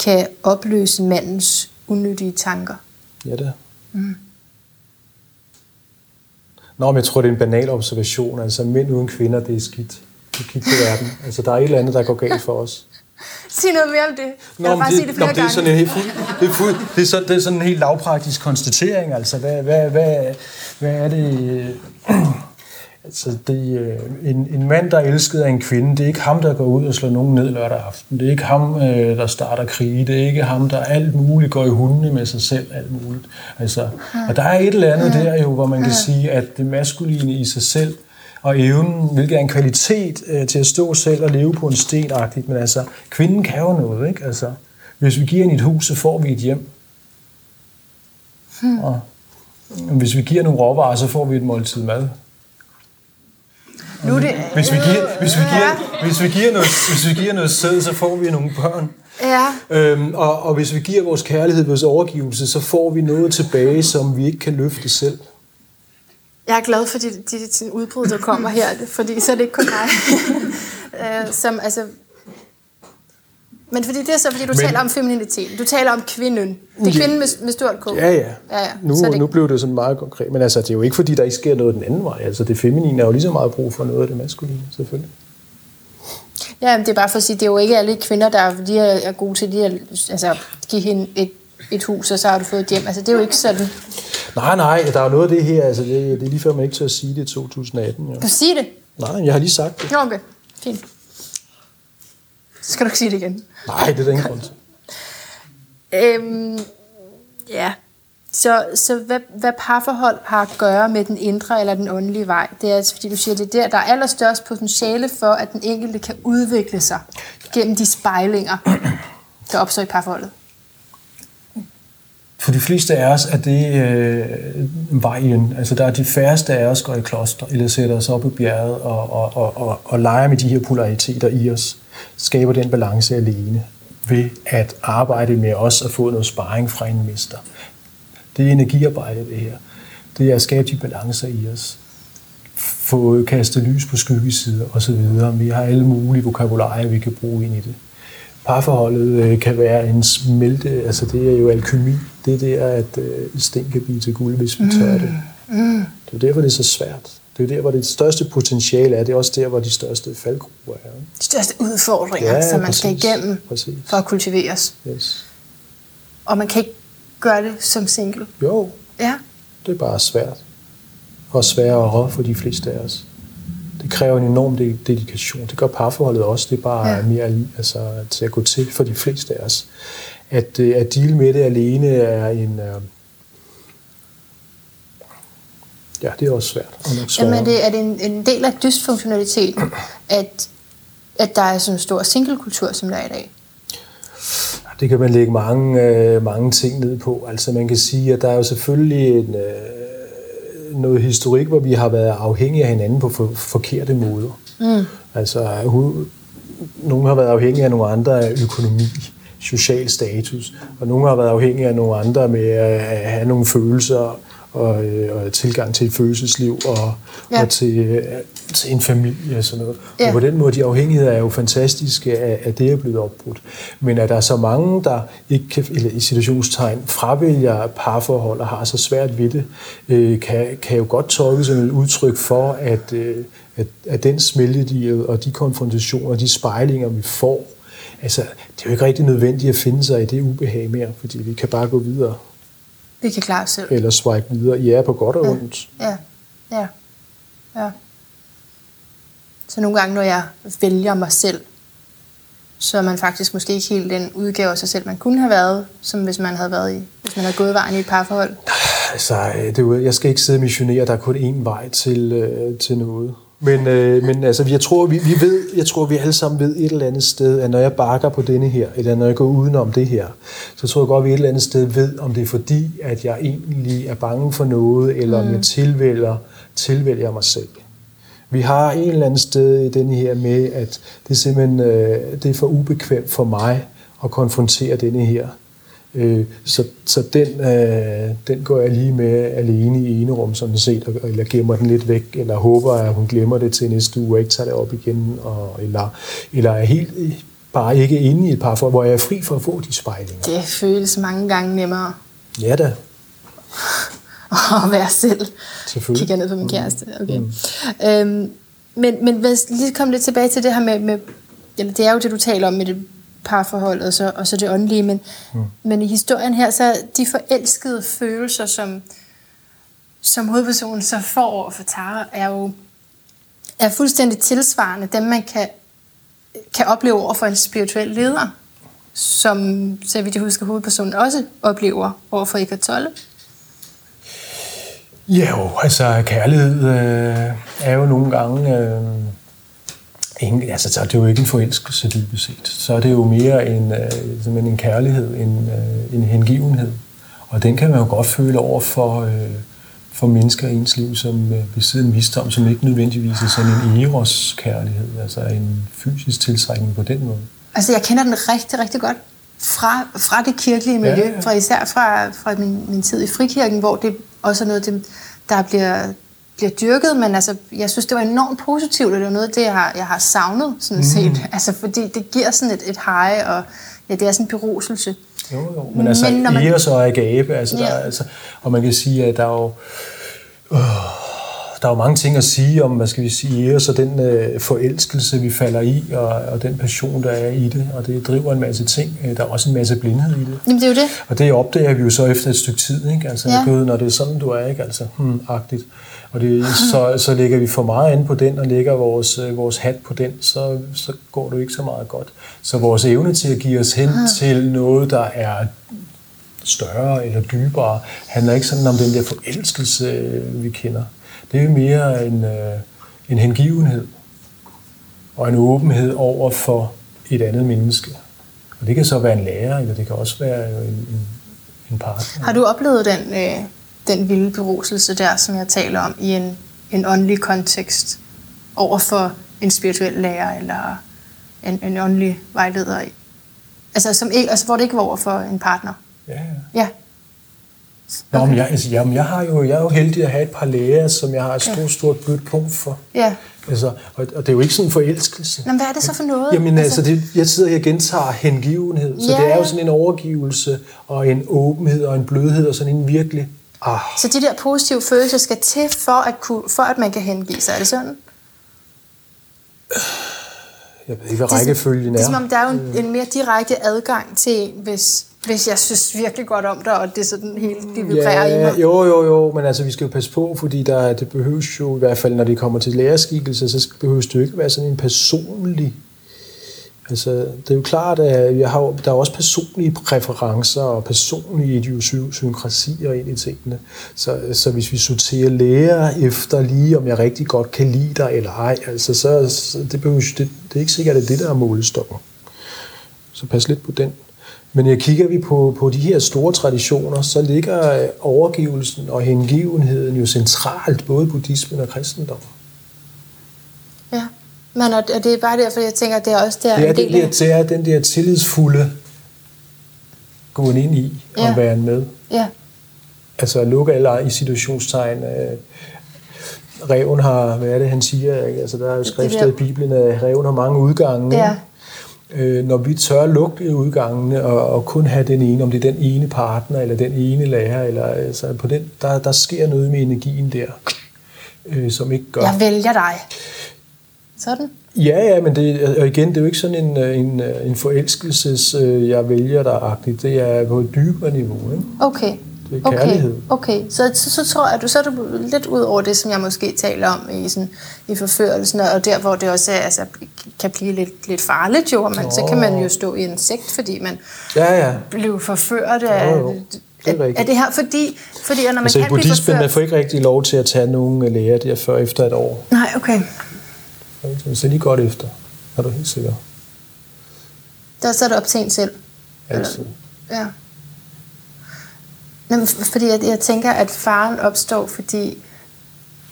kan opløse mandens unyttige tanker? Ja, det er. Mm. Nå, men jeg tror, det er en banal observation. Altså, mænd uden kvinder, det er skidt. Det på verden. Altså, der er et eller andet, der går galt for os. Sig noget mere om det. Jeg Nå, bare det, sige det flere nå, det er sådan en helt, det er, fuld, det, er så, det er sådan en helt lavpraktisk konstatering. Altså, hvad, hvad, hvad, hvad er det... Altså, det, øh, en, en mand, der er elsket af en kvinde, det er ikke ham, der går ud og slår nogen ned lørdag aften. Det er ikke ham, øh, der starter krig. Det er ikke ham, der alt muligt går i hundene med sig selv. Alt muligt. Altså, og der er et eller andet der jo, hvor man kan sige, at det maskuline i sig selv, og evnen, hvilket er en kvalitet øh, til at stå selv og leve på en sten men altså, kvinden kan jo noget, ikke? Altså, hvis vi giver hende et hus, så får vi et hjem. Hmm. Og hvis vi giver nogle råvarer, så får vi et måltid mad. Nu det, hvis, vi giver, hvis, vi giver, hvis, vi giver noget, hvis vi giver noget sæd, så får vi nogle børn. Ja. Øhm, og, og hvis vi giver vores kærlighed, vores overgivelse, så får vi noget tilbage, som vi ikke kan løfte selv. Jeg er glad for de, de, de udbrud, der kommer her, fordi så er det ikke kun mig. øh, som, altså, men fordi det er så, fordi du Men, taler om femininitet. Du taler om kvinden. Det er kvinden med, med stort K. Ja, ja. ja, ja. Nu, det... nu blev det sådan meget konkret. Men altså, det er jo ikke, fordi der ikke sker noget den anden vej. Altså, det feminine er jo lige så meget brug for noget af det maskuline, selvfølgelig. Ja, men det er bare for at sige, det er jo ikke alle kvinder, der lige er gode til lige at altså, give hende et, et hus, og så har du fået et hjem. Altså, det er jo ikke sådan. Nej, nej, der er jo noget af det her. Altså, det, det er lige før, man ikke tør at sige det i 2018. Ja. Kan du sige det? Nej, jeg har lige sagt det. Okay, fint. Så skal du ikke sige det igen. Nej, det er der ingen grund til. Øhm, ja. Så, så hvad, hvad parforhold har at gøre med den indre eller den åndelige vej, det er altså, fordi du siger, det er der, der er allerstørst potentiale for, at den enkelte kan udvikle sig gennem de spejlinger, der opstår i parforholdet. For de fleste af os er det øh, vejen. Altså der er de færreste af os går i kloster, eller sætter os op i bjerget og, og, og, og, og leger med de her polariteter i os. Skaber den balance alene ved at arbejde med os og få noget sparring fra en mester. Det er energiarbejde, det her. Det er at skabe de balancer i os. Få kastet lys på skyggesider osv. Vi har alle mulige vokabularier, vi kan bruge ind i det. Parforholdet øh, kan være en smelte, altså det er jo alkemi. Det er der, at øh, sten kan blive til guld, hvis vi tør det. Mm. Mm. Det er derfor, det er så svært. Det er der, hvor det største potentiale er. Det er også der, hvor de største faldgrupper er. De største udfordringer, ja, som man præcis, skal igennem præcis. for at kultiveres. Yes. Og man kan ikke gøre det som single. Jo. Ja. Det er bare svært. Og sværere for de fleste af os. Det kræver en enorm dedikation. Det gør parforholdet også. Det er bare ja. mere altså, til at gå til for de fleste af os. At, øh, at deal med det alene er en... Uh, Ja, det er også svært. Jamen, er det, er det en, en del af dysfunktionaliteten, at, at der er sådan en stor singlekultur, som der er i dag? Det kan man lægge mange, øh, mange ting ned på. Altså man kan sige, at der er jo selvfølgelig en, øh, noget historik, hvor vi har været afhængige af hinanden på for, forkerte måder. Mm. Altså nogle har været afhængige af nogle andre af økonomi, social status, og nogle har været afhængige af nogle andre med at have nogle følelser og, øh, og tilgang til et følelsesliv og, ja. og til, øh, til en familie og sådan noget. Ja. Og på den måde, de afhængigheder er jo fantastiske af, at det er blevet opbrudt. Men at der er så mange, der ikke kan, eller i situationstegn, fravælger parforhold og har så svært ved det, øh, kan, kan jo godt tolkes som et udtryk for, at, øh, at, at den smeltedeal og de konfrontationer, de spejlinger, vi får, altså, det er jo ikke rigtig nødvendigt at finde sig i det ubehag mere, fordi vi kan bare gå videre. Vi kan klare os selv. Eller swipe videre. Ja, på godt og ja. ondt. Ja, ja, ja. Så nogle gange, når jeg vælger mig selv, så er man faktisk måske ikke helt den udgave af sig selv, man kunne have været, som hvis man havde været i, hvis man havde gået vejen i et parforhold. Altså, det, jeg skal ikke sidde og missionere, der er kun én vej til, øh, til noget. Men, øh, men altså, jeg tror, vi, vi ved, jeg tror, vi alle sammen ved et eller andet sted, at når jeg bakker på denne her, eller når jeg går udenom det her, så tror jeg godt, at vi et eller andet sted ved, om det er fordi, at jeg egentlig er bange for noget, eller mm. om jeg tilvælger, tilvælger mig selv. Vi har en eller anden sted i denne her med, at det er simpelthen øh, det er for ubekvemt for mig at konfrontere denne her Øh, så så den, øh, den går jeg lige med alene i ene rum, sådan set, eller gemmer den lidt væk, eller håber, at hun glemmer det til næste uge, og ikke tager det op igen, og, eller, eller er helt bare ikke inde i et par hvor jeg er fri for at få de spejlinger. Det føles mange gange nemmere. Ja da. at være selv. Selvfølgelig. Kigger ned på min kæreste. Okay. Mm. Øhm, men, men hvis lige komme lidt tilbage til det her med, med eller det er jo det, du taler om med det parforhold og så, og så det åndelige. Men, mm. men i historien her, så de forelskede følelser, som, som hovedpersonen så får over for Tara, er jo er fuldstændig tilsvarende dem, man kan, kan opleve over for en spirituel leder, som, så vidt jeg husker, hovedpersonen også oplever over for Eckhart Tolle. Ja, jo, altså kærlighed øh, er jo nogle gange... Øh, ingen, altså, så er det jo ikke en forelskelse dybest set. Så er det jo mere en, øh, en kærlighed, en, øh, en hengivenhed. Og den kan man jo godt føle over for, øh, for mennesker i ens liv, som øh, besidder en visdom, som ikke nødvendigvis er sådan en eros-kærlighed, altså en fysisk tiltrækning på den måde. Altså, jeg kender den rigtig, rigtig godt fra, fra det kirkelige miljø, ja, ja. fra især fra, fra min, min tid i frikirken, hvor det også er noget, der bliver, bliver dyrket, men altså, jeg synes, det var enormt positivt, og det var noget af det, jeg har, jeg har savnet, sådan mm. set. Altså, fordi det giver sådan et, et hej, og ja, det er sådan en beruselse. Jo, jo, men altså, men, man... Eros og Agape, altså, ja. der, altså, og man kan sige, at der er jo, øh, der er jo mange ting at sige om, hvad skal vi sige, Eros og den øh, forelskelse, vi falder i, og, og den passion, der er i det, og det driver en masse ting. Der er også en masse blindhed i det. Jamen, det er jo det. Og det opdager vi jo så efter et stykke tid, ikke? Altså, ja. Gud, når det er sådan, du er, ikke? Altså, hmm, agtigt. Og det, så, så lægger vi for meget ind på den, og lægger vores, øh, vores hat på den, så, så går det ikke så meget godt. Så vores evne til at give os hen til noget, der er større eller dybere, handler ikke sådan om den der forelskelse, øh, vi kender. Det er mere en, øh, en hengivenhed og en åbenhed over for et andet menneske. Og det kan så være en lærer, eller det kan også være en, en, en partner. Har du oplevet den, øh, den vilde beruselse der, som jeg taler om, i en, en åndelig kontekst over for en spirituel lærer eller en, en åndelig vejleder? Altså, som ikke, altså, hvor det ikke var over for en partner? Ja, ja. ja. Okay. Nå, men jeg, altså, jamen, jeg, har jo, jeg er jo heldig at have et par læger, som jeg har et stort, ja. stort blødt punkt for. Ja. Altså, og, og det er jo ikke sådan en forelskelse. Men hvad er det så for noget? Jamen altså, altså det, jeg sidder her og gentager hengivenhed, så ja. det er jo sådan en overgivelse, og en åbenhed, og en blødhed, og sådan en virkelig... Ah. Så de der positive følelser skal til, for at, kunne, for at man kan hengive sig, er det sådan? Jeg ved ikke, hvad rækkefølgen er. Det er som om, der er jo en, en mere direkte adgang til en, hvis hvis jeg synes virkelig godt om dig, og det er sådan helt, det vibrerer ja, i mig. Jo, jo, jo, men altså, vi skal jo passe på, fordi der, det behøves jo, i hvert fald når det kommer til lærerskikkelse, så behøves det jo ikke være sådan en personlig Altså, det er jo klart, at jeg har, der er også personlige præferencer og personlige idiosynkrasier ind i tingene. Så, så hvis vi sorterer lærer efter lige, om jeg rigtig godt kan lide dig eller ej, altså, så, så det, behøver, det, det er ikke sikkert, at det er det, der er målestokken. Så pas lidt på den. Men jeg kigger vi på, på de her store traditioner, så ligger overgivelsen og hengivenheden jo centralt, både buddhismen og kristendommen. Ja, men og det er bare derfor, jeg tænker, at det er også der det er, en del det, det er den der tillidsfulde gåen ind i ja. og være med. Ja. Altså at lukke alle i situationstegn. Øh, reven har, hvad er det, han siger? Altså, der er jo skriftet i Bibelen, at reven har mange udgange. Ja øh, når vi tør lukke udgangene og, og kun have den ene, om det er den ene partner eller den ene lærer, eller, altså på den, der, der sker noget med energien der, øh, som ikke gør. Jeg vælger dig. Sådan? Ja, ja, men det, og igen, det er jo ikke sådan en, en, en forelskelses, øh, jeg vælger dig-agtigt. Det er på et dybere niveau. Ikke? Okay. Det er kærlighed. Okay, okay. Så, så, så tror jeg, du, så er du lidt ud over det, som jeg måske taler om i, sådan, i forførelsen, og der, hvor det også er, altså, kan blive lidt, lidt farligt jo, men oh. så kan man jo stå i en sekt, fordi man ja, ja. blev forført af... Jo, jo. Det er, er, er det her fordi, fordi når man altså, kan i buddhismen, forført... man får ikke rigtig lov til at tage nogen læger der før efter et år. Nej, okay. Så lige godt efter, er du helt sikker. Der er så det op til en selv. Altid. Ja. Jamen, fordi jeg, jeg tænker, at faren opstår, fordi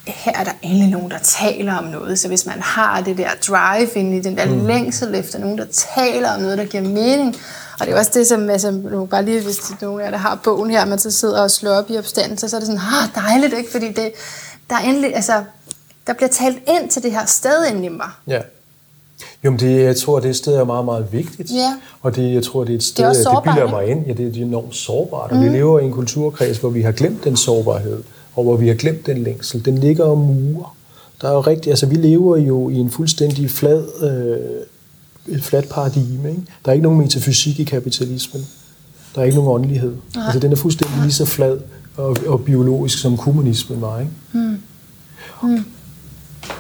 her er der endelig nogen, der taler om noget. Så hvis man har det der drive ind i den der mm. længsel efter nogen, der taler om noget, der giver mening, og det er også det, som altså, nu bare lige, hvis nogen af jer, der har bogen her, man så sidder og slår op i opstanden, så, så er det sådan, ah, dejligt, ikke? Fordi det, der er endelig, altså, der bliver talt ind til det her sted inde i mig. Ja. Jo, men det, jeg tror, det sted er meget, meget vigtigt. Ja. Og det, jeg tror, det er et sted, det, er det bilder mig ind. Ja, det er enormt sårbart. Og mm. vi lever i en kulturkreds, hvor vi har glemt den sårbarhed, og hvor vi har glemt den længsel. Den ligger om mure. Der er jo rigtig, altså vi lever jo i en fuldstændig flad, øh, et fladt paradigme. Ikke? Der er ikke nogen metafysik i kapitalismen. Der er ikke nogen åndelighed. Nej. Altså den er fuldstændig lige så flad og, og biologisk som kommunismen var. Ikke? Mm. Mm.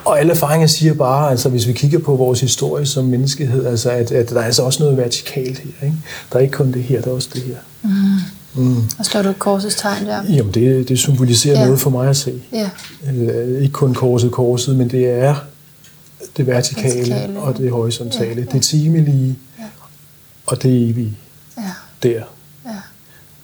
Og alle erfaringer siger bare, altså hvis vi kigger på vores historie som menneskehed, altså at, at der er altså også noget vertikalt her. Ikke? Der er ikke kun det her, der er også det her. Mm. Og slår du et korsets tegn der? Jamen det, det symboliserer Ja. noget for mig at se. Ja. Øh, ikke kun korset, korset, men det er det vertikale, Vertikale, og det horisontale. ja, ja. Det timelige og det evige. Ja. Der. Ja.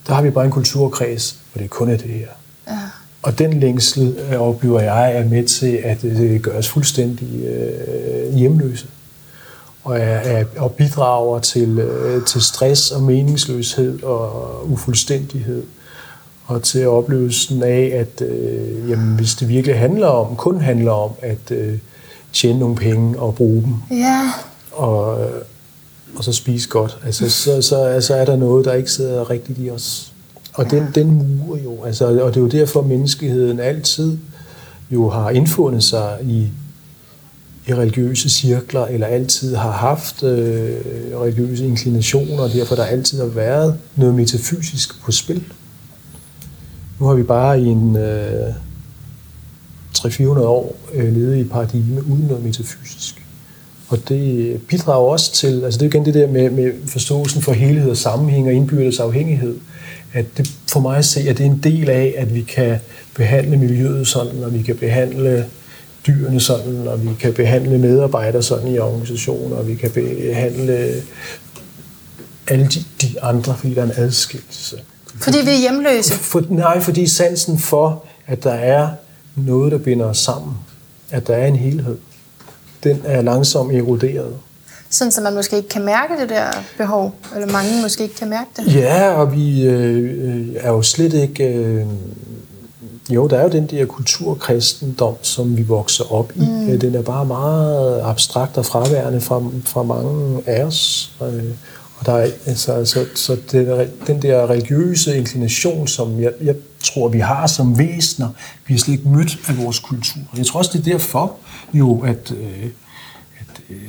Der har vi bare en kulturkreds, hvor det kun er det her. Ja. Og den længsel øh, oplever jeg er med til at øh, gøre os fuldstændig øh, hjemløse. Og, er, og bidrager til, øh, til stress og meningsløshed og ufuldstændighed. Og til oplevelsen af, at øh, jamen, hvis det virkelig handler om, kun handler om at øh, tjene nogle penge og bruge dem, Ja. og, øh, og så spise godt, altså, så, så, så er der noget, der ikke sidder rigtigt i os. Og den, den murer jo, altså, og det er jo derfor, at menneskeheden altid jo har indfundet sig i, i religiøse cirkler, eller altid har haft øh, religiøse inklinationer, og derfor der altid har været noget metafysisk på spil. Nu har vi bare i en øh, 300-400 år øh, nede i paradigme uden noget metafysisk. Og det bidrager også til, altså det er igen det der med, med forståelsen for helhed og sammenhæng og indbyrdes afhængighed, at det for mig at se, at det er en del af, at vi kan behandle miljøet sådan, og vi kan behandle dyrene sådan, og vi kan behandle medarbejdere sådan i organisationer, og vi kan behandle alle de, de andre, fordi der er en adskillelse. Fordi vi er hjemløse. For, nej, fordi sansen for, at der er noget, der binder os sammen, at der er en helhed, den er langsomt eroderet. Sådan, så man måske ikke kan mærke det der behov. Eller mange måske ikke kan mærke det. Ja, og vi øh, er jo slet ikke... Øh, jo, der er jo den der kulturkristendom, som vi vokser op i. Mm. Den er bare meget abstrakt og fraværende fra, fra mange af os. Øh, og der er, altså, altså, så den, den der religiøse inklination, som jeg, jeg tror, vi har som væsener, vi er slet ikke mødt af vores kultur. Jeg tror også, det er derfor jo, at... Øh, at, øh,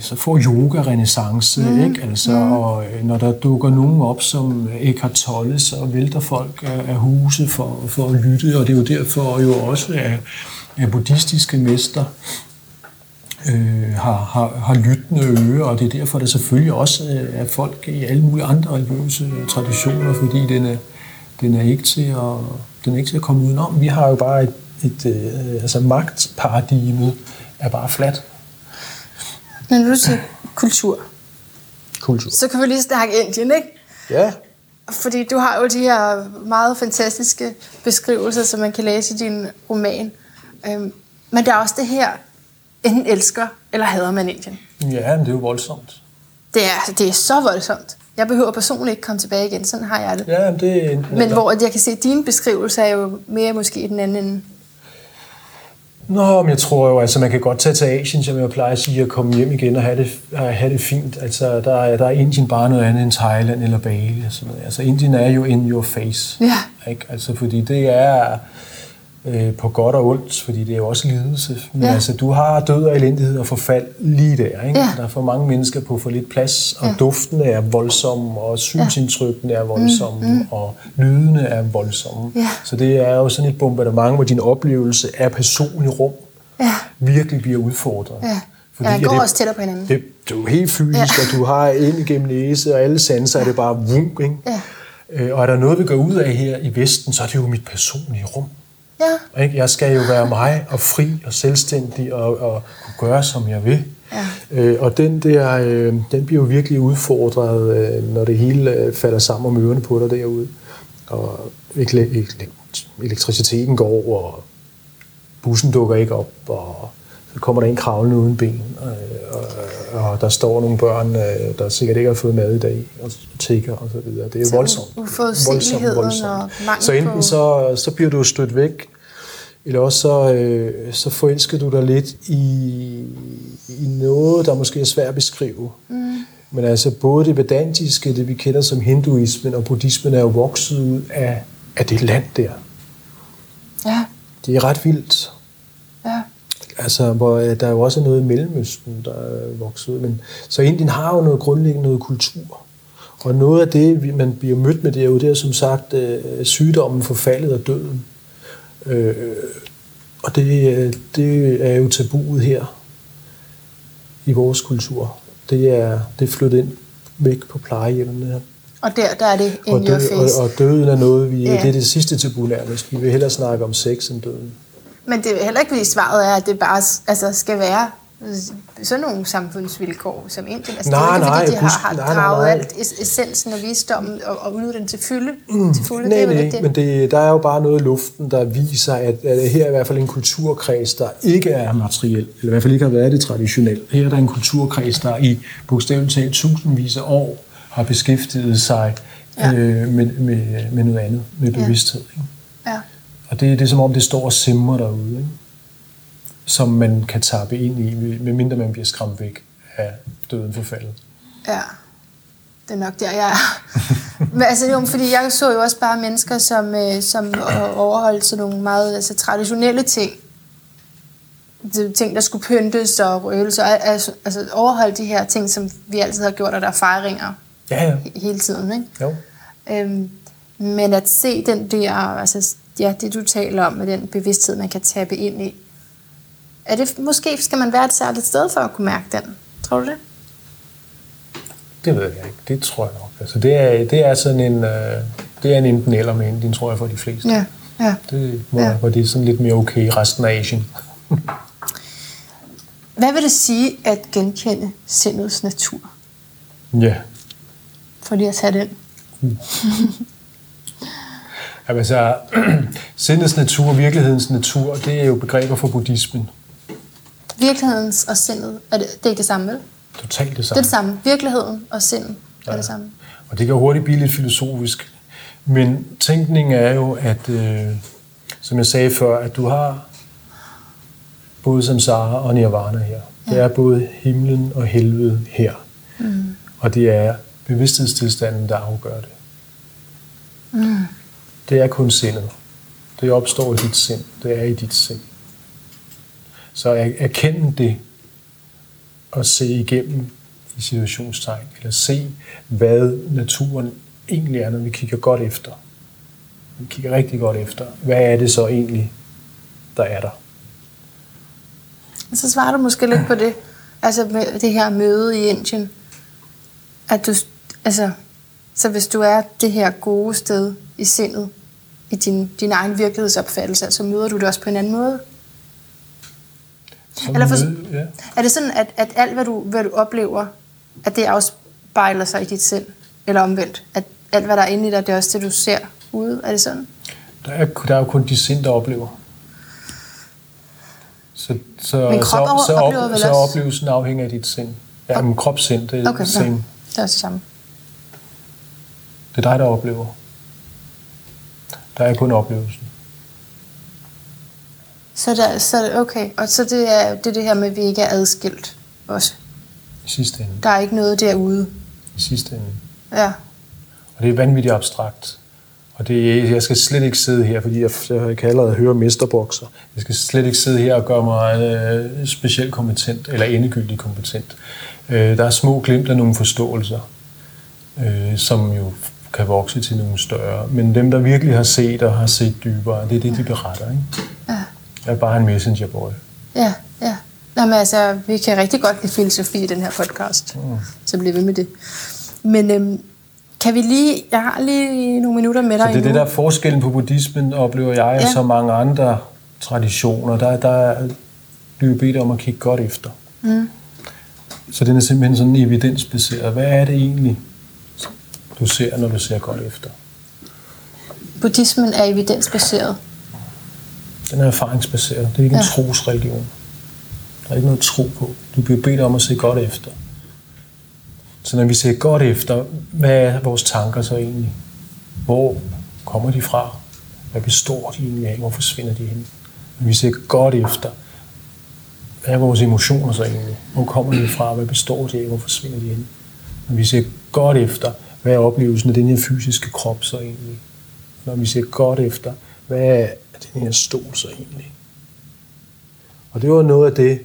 så får yoga renaissance, mm. ikke? Altså, mm. og øh, når der dukker nogen op som Eckhart Tolle, så vælter folk af, huse for, for at lytte, og det er jo derfor jo også, at, at buddhistiske mester øh, har, har, har lyttende ører, og det er derfor, der selvfølgelig også øh, er folk i alle mulige andre religiøse traditioner, fordi den er, den er ikke til at, den er ikke til at komme udenom. Vi har jo bare et, et øh, altså magtparadigmet er bare fladt. Men nu til kultur. Kultur. Så kan vi lige snakke Indien, ikke? Ja, Fordi du har jo de her meget fantastiske beskrivelser, som man kan læse i din roman. Øhm, men der er også det her, enten elsker eller hader man Indien. ja men det er jo voldsomt. Det er, det er så voldsomt. Jeg behøver personligt ikke komme tilbage igen, sådan har jeg det. Ja, men det er Men hvor at jeg kan se, at dine beskrivelser er jo mere måske i den anden ende. Nå, men jeg tror jo, altså man kan godt tage til Asien, som jeg plejer at sige, og komme hjem igen og have det, have det fint. Altså, der, er, der er Indien bare noget andet end Thailand eller Bali. Og sådan noget. Altså, Indien er jo in your face. Ja. Ikke? Altså, fordi det er øh, på godt og ondt, fordi det er jo også lidelse. Men Ja. altså, du har død og elendighed og forfald lige der. Ikke? Ja. Der er for mange mennesker på for lidt plads, og Ja. duftene er voldsomme, og synsindtrykkene er voldsomme, mm, mm. og lydene er voldsomme. Ja. Så det er jo sådan et bombardement, hvor din oplevelse af personlig rum Ja. virkelig bliver udfordret. Ja. Fordi Ja, at går det, også tættere på hinanden. Det, det er jo helt fysisk, Ja. ja. og du har ind igennem næse, og alle sanser er det bare vunk, ikke? Ja. Øh, Og er der noget, vi går ud af her i Vesten, så er det jo mit personlige rum. Ja. Ikke? Jeg skal jo være mig og fri og selvstændig og, og kunne gøre, som jeg vil. Ja. Øh, og den der, øh, den bliver jo virkelig udfordret, øh, når det hele øh, falder sammen om ørerne på dig derude. Og ele- ele- elektriciteten går, og bussen dukker ikke op, og så kommer der en kravlende uden ben, øh, og, og der står nogle børn, øh, der sikkert ikke har fået mad i dag, og tigger og så videre. Det er Så voldsomt. uforudsigeligheden og mangel Så enten så, så bliver du stødt væk, eller også så, øh, så forelsker du dig lidt i, i noget, der måske er svært at beskrive. Mm. Men altså både det vedantiske, det vi kender som hinduismen, og buddhismen er jo vokset ud af, af det land der. Ja. Det er ret vildt. Ja. Altså, hvor øh, der er jo også noget i Mellemøsten, der er vokset ud. Men, så Indien har jo noget grundlæggende noget kultur. Og noget af det, man bliver mødt med, det er jo det er som sagt øh, sygdommen, forfaldet og døden. Øh, Og det, øh, det er jo tabuet her i vores kultur. Det er, det er flyttet ind væk på plejehjemmene. Og der, der er det in Og, your død, face. og, og døden er noget, vi, Ja. det er det sidste tabu nærmest. Vi vil hellere snakke om sex end døden. Men det er heller ikke, fordi svaret er, at det bare altså, skal være sådan nogle samfundsvilkår som Indien. Altså, Nej, det er ikke, fordi nej, de har, har nej, nej, draget nej. alt es- essensen og visdommen og, og udnyttet den til fylde. Mm, til fulde. Nej, det er nej, det. men det, der er jo bare noget i luften, der viser, at, at her er i hvert fald en kulturkreds, der ikke er materiel, eller i hvert fald ikke har været det traditionelt. Her er der en kulturkreds, der i bogstaveligt talt tusindvis af år har beskæftiget sig Ja. øh, med, med, med noget andet, med bevidsthed. Ikke? Ja. Og det, det er som om, det står og simmer derude, ikke? Som man kan tappe ind i, medmindre man bliver skræmt væk af døden forfaldet. Ja, det er nok der, jeg er. Men altså, jo, fordi jeg så jo også bare mennesker, som, øh, som overholdt sådan nogle meget altså, traditionelle ting. De ting, der skulle pyntes og røgelses, og altså, altså overholde de her ting, som vi altid har gjort, og der er fejringer Ja, ja. he- hele tiden. Ikke? Jo. Øhm, men at se den der, altså ja, det du taler om, med den bevidsthed, man kan tabe ind i, er det, måske skal man være et særligt sted for at kunne mærke den. Tror du det? Det ved jeg ikke. Det tror jeg nok. Altså, det, er, det er sådan en, øh, det er en enten eller med Indien, tror jeg, for de fleste. Ja, ja. Det må, Ja. hvor det er sådan lidt mere okay i resten af Asien. Hvad vil det sige at genkende sindets natur? Ja. For lige at tage den. Jamen, altså, sindets natur, virkelighedens natur, det er jo begreber for buddhismen. Virkelighedens og sindet, er det, det er ikke det samme, vel? Totalt det Det er samme. det samme. Virkeligheden og sindet er Ja. det samme. Og det kan hurtigt blive lidt filosofisk. Men tænkningen er jo, at, øh, som jeg sagde før, at du har både samsara og nirvana her. Det er både himlen og helvede her. Mm. Og det er bevidsthedstilstanden, der afgør det. Mm. Det er kun sindet. Det opstår i dit sind. Det er i dit sind. Så er- det og se igennem i situationstegn, eller se, hvad naturen egentlig er, når vi kigger godt efter. Vi kigger rigtig godt efter. Hvad er det så egentlig, der er der? Så svarer du måske lidt på det, altså med det her møde i Indien. At du, altså, så hvis du er det her gode sted i sindet, i din, din egen virkelighedsopfattelse, så møder du det også på en anden måde. Som Eller for- ja. Er det sådan, at, at alt, hvad du, hvad du oplever, at det afspejler sig i dit sind? Eller omvendt? At alt, hvad der er inde i dig, det er også det, du ser ude? Er det sådan? Der er, der er jo kun de sind, der oplever. Så, så, Men krop så, så, oplever vel så oplevelsen afhænger af dit sind. Ja, men kropssind, det er Okay, okay, ja. same. Det er også det samme. Det er dig, der oplever. Der er kun oplevelsen. Så, der, så okay, og så det er det, er det her med, at vi ikke er adskilt også. I sidste ende. Der er ikke noget derude. I sidste ende. Ja, Og det er vanvittigt abstrakt. Og det, jeg skal slet ikke sidde her, fordi jeg, jeg kan allerede høre mesterbokser. Jeg skal slet ikke sidde her og gøre mig øh, specielt kompetent, eller endegyldigt kompetent. Øh, der er små glimt af nogle forståelser, øh, som jo kan vokse til nogle større. Men dem, der virkelig har set og har set dybere, det er det, de beretter. Ikke? Jeg er bare en messengerboy. ja, ja. Jamen altså, vi kan rigtig godt lide filosofi i den her podcast. Mm. Så bliver vi med det. Men øhm, kan vi lige, jeg har lige nogle minutter med dig Så det er det, endnu. der er forskellen på buddhismen, oplever jeg, og Ja. så mange andre traditioner. Der, der bliver bedt om at kigge godt efter. Mm. Så den er simpelthen sådan evidensbaseret. Hvad er det egentlig, du ser, når du ser godt efter? Buddhismen er evidensbaseret. Den er erfaringsbaseret. Det er ikke en Ja. trosreligion. Der er ikke noget tro på. Du bliver bedt om at se godt efter. Så når vi ser godt efter, hvad er vores tanker så egentlig? Hvor kommer de fra? Hvad består de egentlig af? Hvor forsvinder de hen? Når vi ser godt efter, hvad er vores emotioner så egentlig? Hvor kommer de fra? Hvad består de af? Hvor forsvinder de hen? Når vi ser godt efter, hvad er oplevelsen af den her fysiske krop så egentlig? Når vi ser godt efter, hvad er den her stol så egentlig? Og det var noget af det,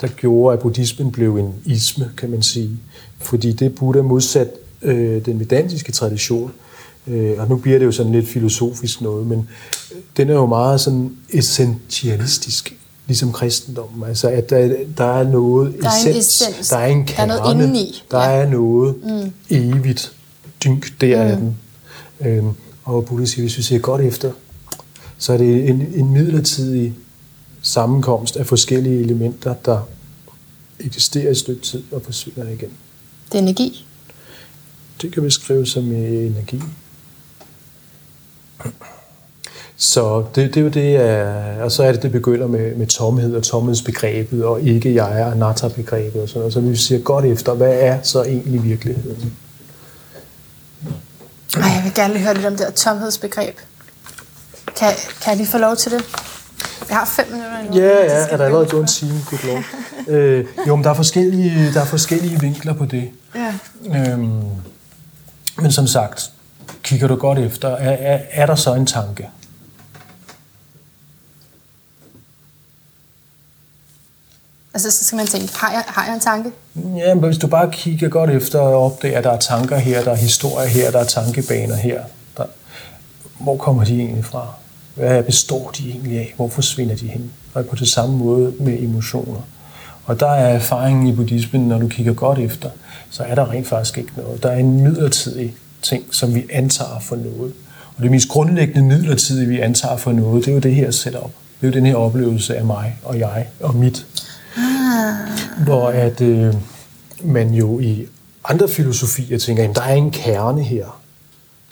der gjorde, at buddhismen blev en isme, kan man sige. Fordi det Buddha modsat øh, den vedantiske tradition, Øh, og nu bliver det jo sådan lidt filosofisk noget, men den er jo meget sådan essentialistisk, ligesom kristendommen. Altså, at der, der er noget Der er en essens, essens. der er en Der er noget kerne, indeni. der Ja. er noget mm. evigt dynk der af den. Øhm, og Buddha siger, hvis vi ser godt efter, så er det en, en midlertidig sammenkomst af forskellige elementer, der eksisterer i et stykke tid og forsvinder igen. Det er energi. Det kan beskrives som øh, energi. Så det, det er jo det, og så er det, det begynder med, med tomhed og tomhedsbegrebet, og ikke jeg og anatta-begrebet og sådan noget. Så vi siger godt efter, hvad er så egentlig virkeligheden? Ej, jeg vil gerne høre lidt om det her tomhedsbegreb. Kan, kan lige få lov til det? Jeg har fem minutter endnu. Ja, ja, er der vi allerede gå gået en time? Lord. øh, jo, men der er, forskellige, der er forskellige vinkler på det. Ja. Øhm, men som sagt, kigger du godt efter, er, er, er der så en tanke? Altså, så skal man tænke, har jeg, har jeg en tanke? Ja, men hvis du bare kigger godt efter og opdager, at der er tanker her, der er historier her, der er tankebaner her, der, hvor kommer de egentlig fra? Hvad består de egentlig af? Hvor forsvinder de hen? Og på det samme måde med emotioner. Og der er erfaringen i buddhismen, når du kigger godt efter, så er der rent faktisk ikke noget. Der er en midlertidig ting, som vi antager for noget. Og det mest grundlæggende midlertidige, vi antager for noget, det er jo det her setup. Det er jo den her oplevelse af mig og jeg og mit. Hvor at øh, man jo i andre filosofier tænker, at der er en kerne her.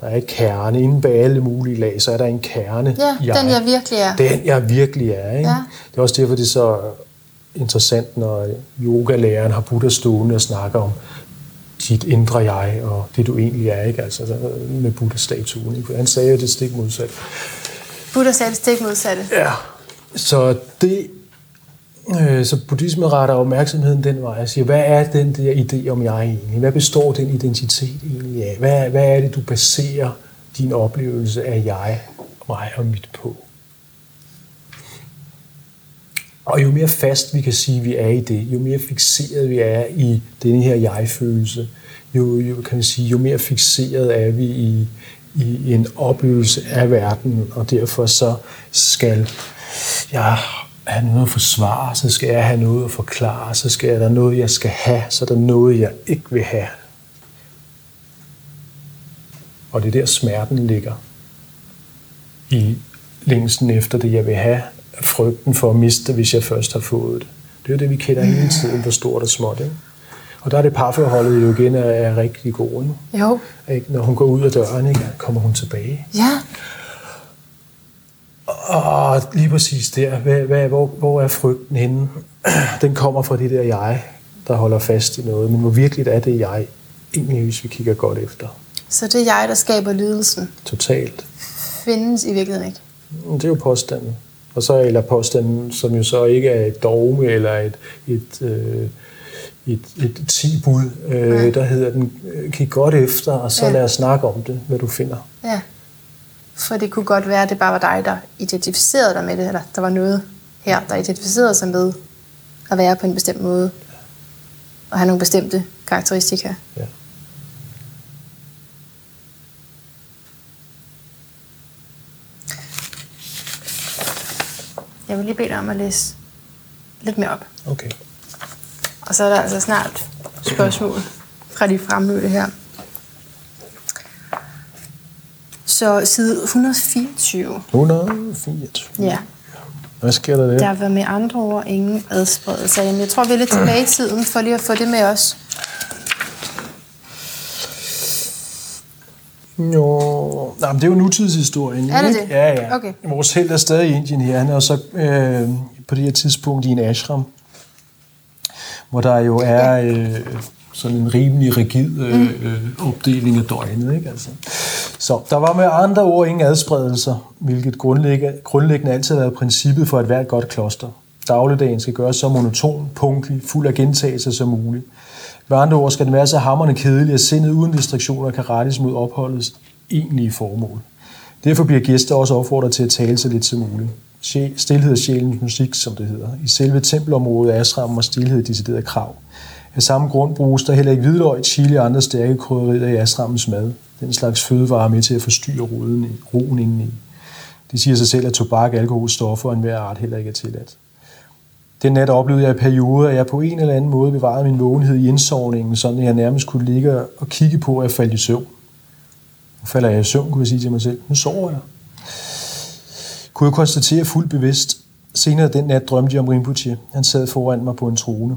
Der er kerne inde bag alle mulige lag, så er der en kerne. Ja, den jeg virkelig er. Den jeg virkelig er. Ikke? Ja. Det er også derfor, det er så interessant, når yogalæreren har Buddha stående og snakker om dit indre jeg, og det du egentlig er, ikke? Altså med Buddha-statuen. Ikke? Han sagde jo det stik modsat. Buddha sagde det stik modsatte. Ja, så det, øh, så buddhismen retter opmærksomheden den vej og siger, hvad er den der idé om jeg egentlig? Hvad består den identitet egentlig af? Hvad, hvad er det, du baserer din oplevelse af jeg, mig og mit på? Og jo mere fast vi kan sige, at vi er i det, jo mere fixeret vi er i denne her jeg-følelse, jo, jo, kan man sige, jo mere fixeret er vi i, i en oplevelse af verden, og derfor så skal jeg have noget at forsvare, så skal jeg have noget at forklare, så skal der noget, jeg skal have, så er der noget, jeg ikke vil have. Og det er der smerten ligger. I længsten efter det, jeg vil have, frygten for at miste hvis jeg først har fået det. Det er det, vi kender hele tiden, hvor stort og småt. Ikke? Og der er det parforholdet jo igen er, er rigtig god. Ikke? Jo. Ikke? Når hun går ud af døren, ikke? kommer hun tilbage. Ja. Og lige præcis der, hvad, hvad, hvor, hvor er frygten henne? Den kommer fra det der jeg, der holder fast i noget. Men hvor virkelig er det jeg, egentlig hvis vi kigger godt efter? Så det er jeg, der skaber lidelsen. Totalt. Findes i virkeligheden ikke. Det er jo påstanden. Og så eller påstanden, som jo så ikke er et dogme eller et, et, øh, et, et tilbud, øh, der hedder den, kig godt efter, og så Ja. ja. lad os snakke om det, hvad du finder. Ja. For det kunne godt være, at det bare var dig, der identificerede dig med det, eller der var noget her, der identificerede sig med at være på en bestemt måde, og have nogle bestemte karakteristika. Ja. Jeg vil lige bede dig om at læse lidt mere op. Okay. Og så er der altså snart spørgsmål fra de fremmødte her. Så side 124. 124. Ja. Hvad sker der der? Der var med andre ord ingen adspredelse. Jamen, jeg tror, vi er lidt tilbage i tiden, for lige at få det med os. Jo, nej, men det er jo nutidshistorien. Er det ikke? det? Ja, ja. Okay. Vores held er stadig i Indien her. Han er så øh, på det her tidspunkt i en ashram, hvor der jo er øh, sådan en rimelig rigid øh, Mm. øh, opdeling af døgnet. Ikke? Altså. Så der var med andre ord ingen adspredelser, hvilket grundlæggende, grundlæggende altid har været princippet for et hvert godt kloster. Dagligdagen skal gøres så monoton, punktlig, fuld af gentagelser som muligt. Med andre ord skal den være så hammerende kedelig, at sindet uden distraktioner kan rettes mod opholdets egentlige formål. Derfor bliver gæster også opfordret til at tale så lidt som muligt. Stilhed er sjælens musik, som det hedder. I selve tempelområdet er ashrammen og stilhed et decideret krav. Af samme grund bruges der heller ikke hvidløg, chili og andre stærke krydderier i asrammens mad. Den slags fødevarer er med til at forstyrre roden, roen indeni. Det siger sig selv, at tobak, alkohol, stoffer og enhver art heller ikke er tilladt. Den nat oplevede jeg i perioder, at jeg på en eller anden måde bevarede min vågenhed i indsovningen, sådan at jeg nærmest kunne ligge og kigge på, at jeg faldt i søvn. Nu falder jeg i søvn, kunne jeg sige til mig selv. Nu sover jeg. Kunne jeg konstatere fuldt bevidst. Senere den nat drømte jeg om Rinpoche. Han sad foran mig på en trone.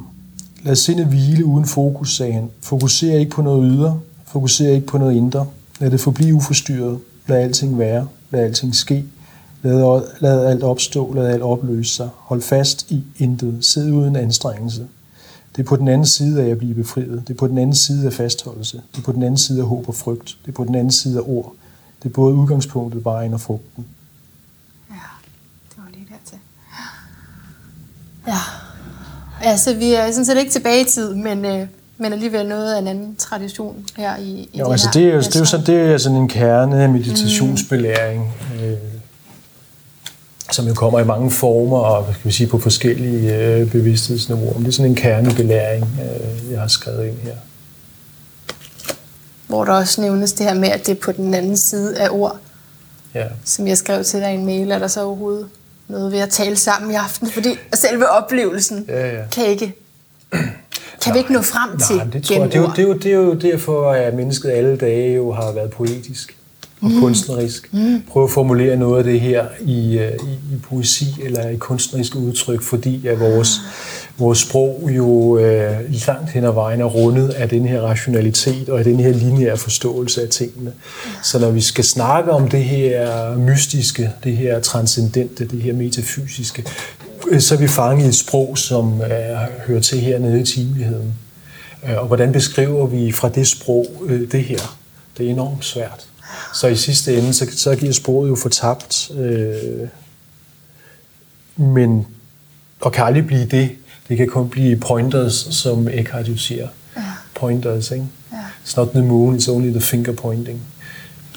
Lad sindet hvile uden fokus, sagde han. Fokuser ikke på noget ydre. Fokuser ikke på noget indre. Lad det forblive uforstyrret. Lad alting være. Lad alting ske. Lad, lad alt opstå. Lad alt opløse sig. Hold fast i intet. Sid uden anstrengelse. Det er på den anden side af at blive befriet. Det er på den anden side af fastholdelse. Det er på den anden side af håb og frygt. Det er på den anden side af ord. Det er både udgangspunktet, vejen og frugten. Ja, det var lige dertil. Ja. Altså, vi er sådan set ikke tilbage i tid, men, øh, men alligevel noget af en anden tradition her i, i jo, altså, det, er jo, det er jo sådan, det er sådan en kerne meditationsbelæring, mm. øh, som jo kommer i mange former og skal vi sige, på forskellige øh, bevidsthedsniveauer. Men det er sådan en kernebelæring, øh, jeg har skrevet ind her. Hvor der også nævnes det her med, at det er på den anden side af ord, ja. som jeg skrev til dig i en mail. Er der så overhovedet noget ved at tale sammen i aften? Fordi selve oplevelsen ja, ja. kan ikke kan vi ikke nå frem til nej, det, tror jeg, det, er jo, det, er jo, det er jo derfor, at mennesket alle dage jo har været poetisk og mm. kunstnerisk. Mm. Prøve at formulere noget af det her i, øh, i, i poesi eller i kunstnerisk udtryk, fordi at vores, mm. vores sprog jo øh, langt hen ad vejen er rundet af den her rationalitet og af den her lineære forståelse af tingene. Mm. Så når vi skal snakke om det her mystiske, det her transcendente, det her metafysiske, øh, så er vi fanget i et sprog, som øh, hører til hernede i timeligheden. Øh, og hvordan beskriver vi fra det sprog øh, det her? Det er enormt svært. Så i sidste ende, så, så giver sproget jo fortabt. Øh, men, og kan aldrig blive det. Det kan kun blive pointers, som Eckhart jo siger. Ja. Pointers, ikke? Ja. It's not the moon, it's only the finger pointing.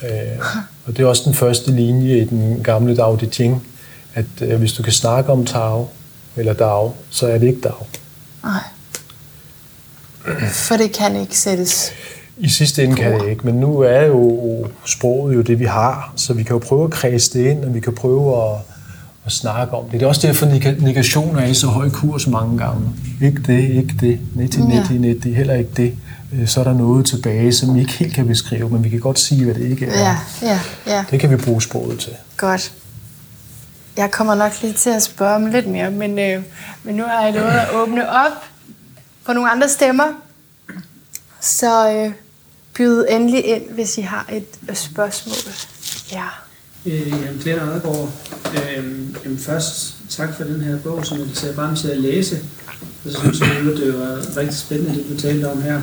Øh, og det er også den første linje i den gamle Dao De Jing, at øh, hvis du kan snakke om Tao, eller Dao, så er det ikke Dao. Nej. For det kan ikke sættes i sidste ende kan det ikke, men nu er jo sproget jo det, vi har, så vi kan jo prøve at kredse det ind, og vi kan prøve at, at snakke om det. Det er også derfor, negationer er i så høj kurs mange gange. Ikke det, ikke det, netti, netti, netti, heller ikke det. Øh, så er der noget tilbage, som vi ikke helt kan beskrive, men vi kan godt sige, hvad det ikke er. Ja, ja, ja. Det kan vi bruge sproget til. Godt. Jeg kommer nok lige til at spørge om lidt mere, men, øh, men nu har jeg lovet at åbne op for nogle andre stemmer. Så øh, byde endelig ind, hvis I har et spørgsmål. Ja. Øh, jamen, Glenn Andergaard, øh, jamen først tak for den her bog, som jeg ser frem til at læse. Og så synes jeg, at det var rigtig spændende, det du talte om her.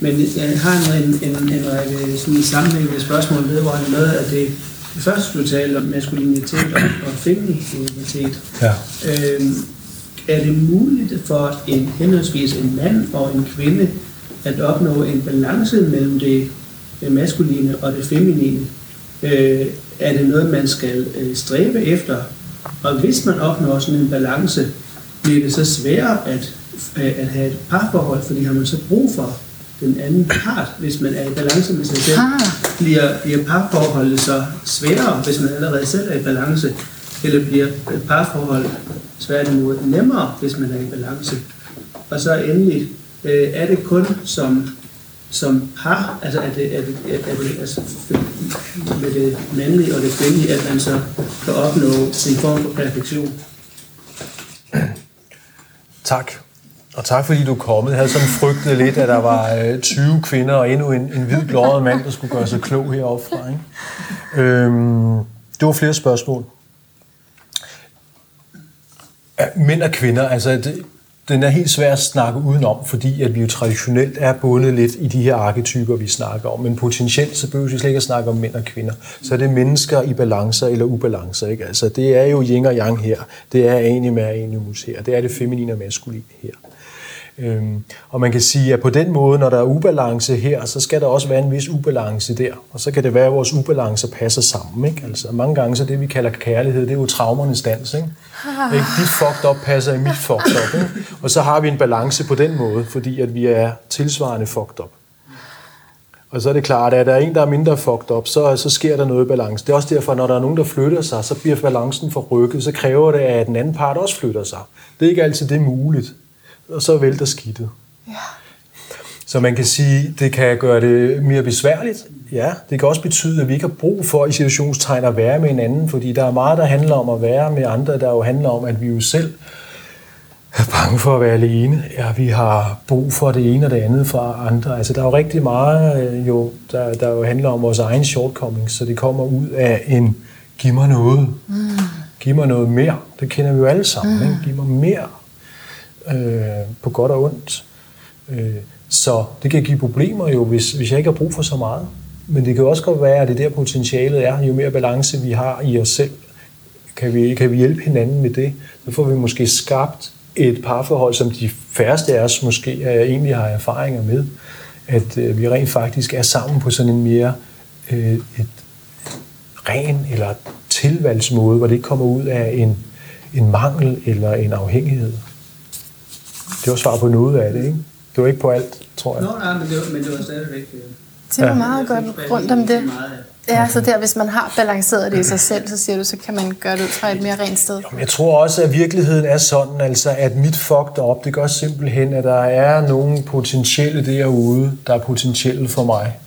Men jeg har en, en, en række sådan sammenhængende spørgsmål vedrørende noget af det, det første, du talte om maskulinitet og, og femininitet. Ja. Øh, er det muligt for en henholdsvis en mand og en kvinde at opnå en balance mellem det, maskuline og det feminine, øh, er det noget, man skal øh, stræbe efter. Og hvis man opnår sådan en balance, bliver det så sværere at, øh, at have et parforhold, fordi har man så brug for den anden part, hvis man er i balance med sig selv, ah. bliver, bliver parforholdet så sværere, hvis man allerede selv er i balance, eller bliver et parforhold tværtimod nemmere, hvis man er i balance. Og så endelig, øh, er det kun som, som par, altså er det, er det, er det altså med det mandlige og det kvindelige, at man så kan opnå en form for perfektion? Tak. Og tak fordi du er kommet. Jeg havde sådan frygtet lidt, at der var øh, 20 kvinder og endnu en, en hvid blåret mand, der skulle gøre sig klog heroppe fra. Ikke? Øhm, det var flere spørgsmål. Ja, mænd og kvinder, altså det, den er helt svær at snakke udenom, fordi at vi jo traditionelt er bundet lidt i de her arketyper, vi snakker om. Men potentielt, så behøver vi slet ikke at snakke om mænd og kvinder. Så er det mennesker i balancer eller ubalancer. Ikke? Altså, det er jo yin og yang her. Det er anima og animus her. Det er det feminine og maskuline her. Øhm, og man kan sige, at på den måde, når der er ubalance her, så skal der også være en vis ubalance der. Og så kan det være, at vores ubalance passer sammen. Ikke? Altså, mange gange så det, vi kalder kærlighed, det er jo traumernes dans. Ikke? Ikke? Dit fucked up passer i mit fucked up. Ikke? Og så har vi en balance på den måde, fordi at vi er tilsvarende fucked up. Og så er det klart, at der er en, der er mindre fucked up, så, så sker der noget i balance. Det er også derfor, når der er nogen, der flytter sig, så bliver balancen forrykket, så kræver det, at den anden part også flytter sig. Det er ikke altid det er muligt. Og så vælter skidtet. Ja. Så man kan sige, det kan gøre det mere besværligt. Ja, det kan også betyde, at vi ikke har brug for i situationstegn at være med hinanden, fordi der er meget, der handler om at være med andre, der jo handler om, at vi jo selv er bange for at være alene. Ja, vi har brug for det ene og det andet fra andre. Altså, der er jo rigtig meget, øh, jo, der, der jo handler om vores egen shortcomings, så det kommer ud af en, giv mig noget. Mm. Giv mig noget mere. Det kender vi jo alle sammen. Mm. Ikke? Giv mig mere. Øh, på godt og ondt. Øh, så det kan give problemer jo, hvis, hvis jeg ikke har brug for så meget. Men det kan jo også godt være, at det der potentialet er, jo mere balance vi har i os selv, kan vi, kan vi hjælpe hinanden med det. Så får vi måske skabt et parforhold, som de færreste af os måske er, egentlig har erfaringer med. At øh, vi rent faktisk er sammen på sådan en mere øh, et ren eller tilvalgsmåde, hvor det ikke kommer ud af en, en mangel eller en afhængighed. Det var svar på noget af det, ikke? Det var ikke på alt, tror jeg. Nå, nej, men det var, men det var stadigvæk... øh, Det er Ja. meget godt rundt om det. af- Ja, så der, hvis man har balanceret det i sig selv, så siger du, så kan man gøre det ud fra et mere rent sted. Men Jeg tror også, at virkeligheden er sådan, altså, at mit fucked op, det gør simpelthen, at der er nogle potentielle derude, der er potentielle for mig.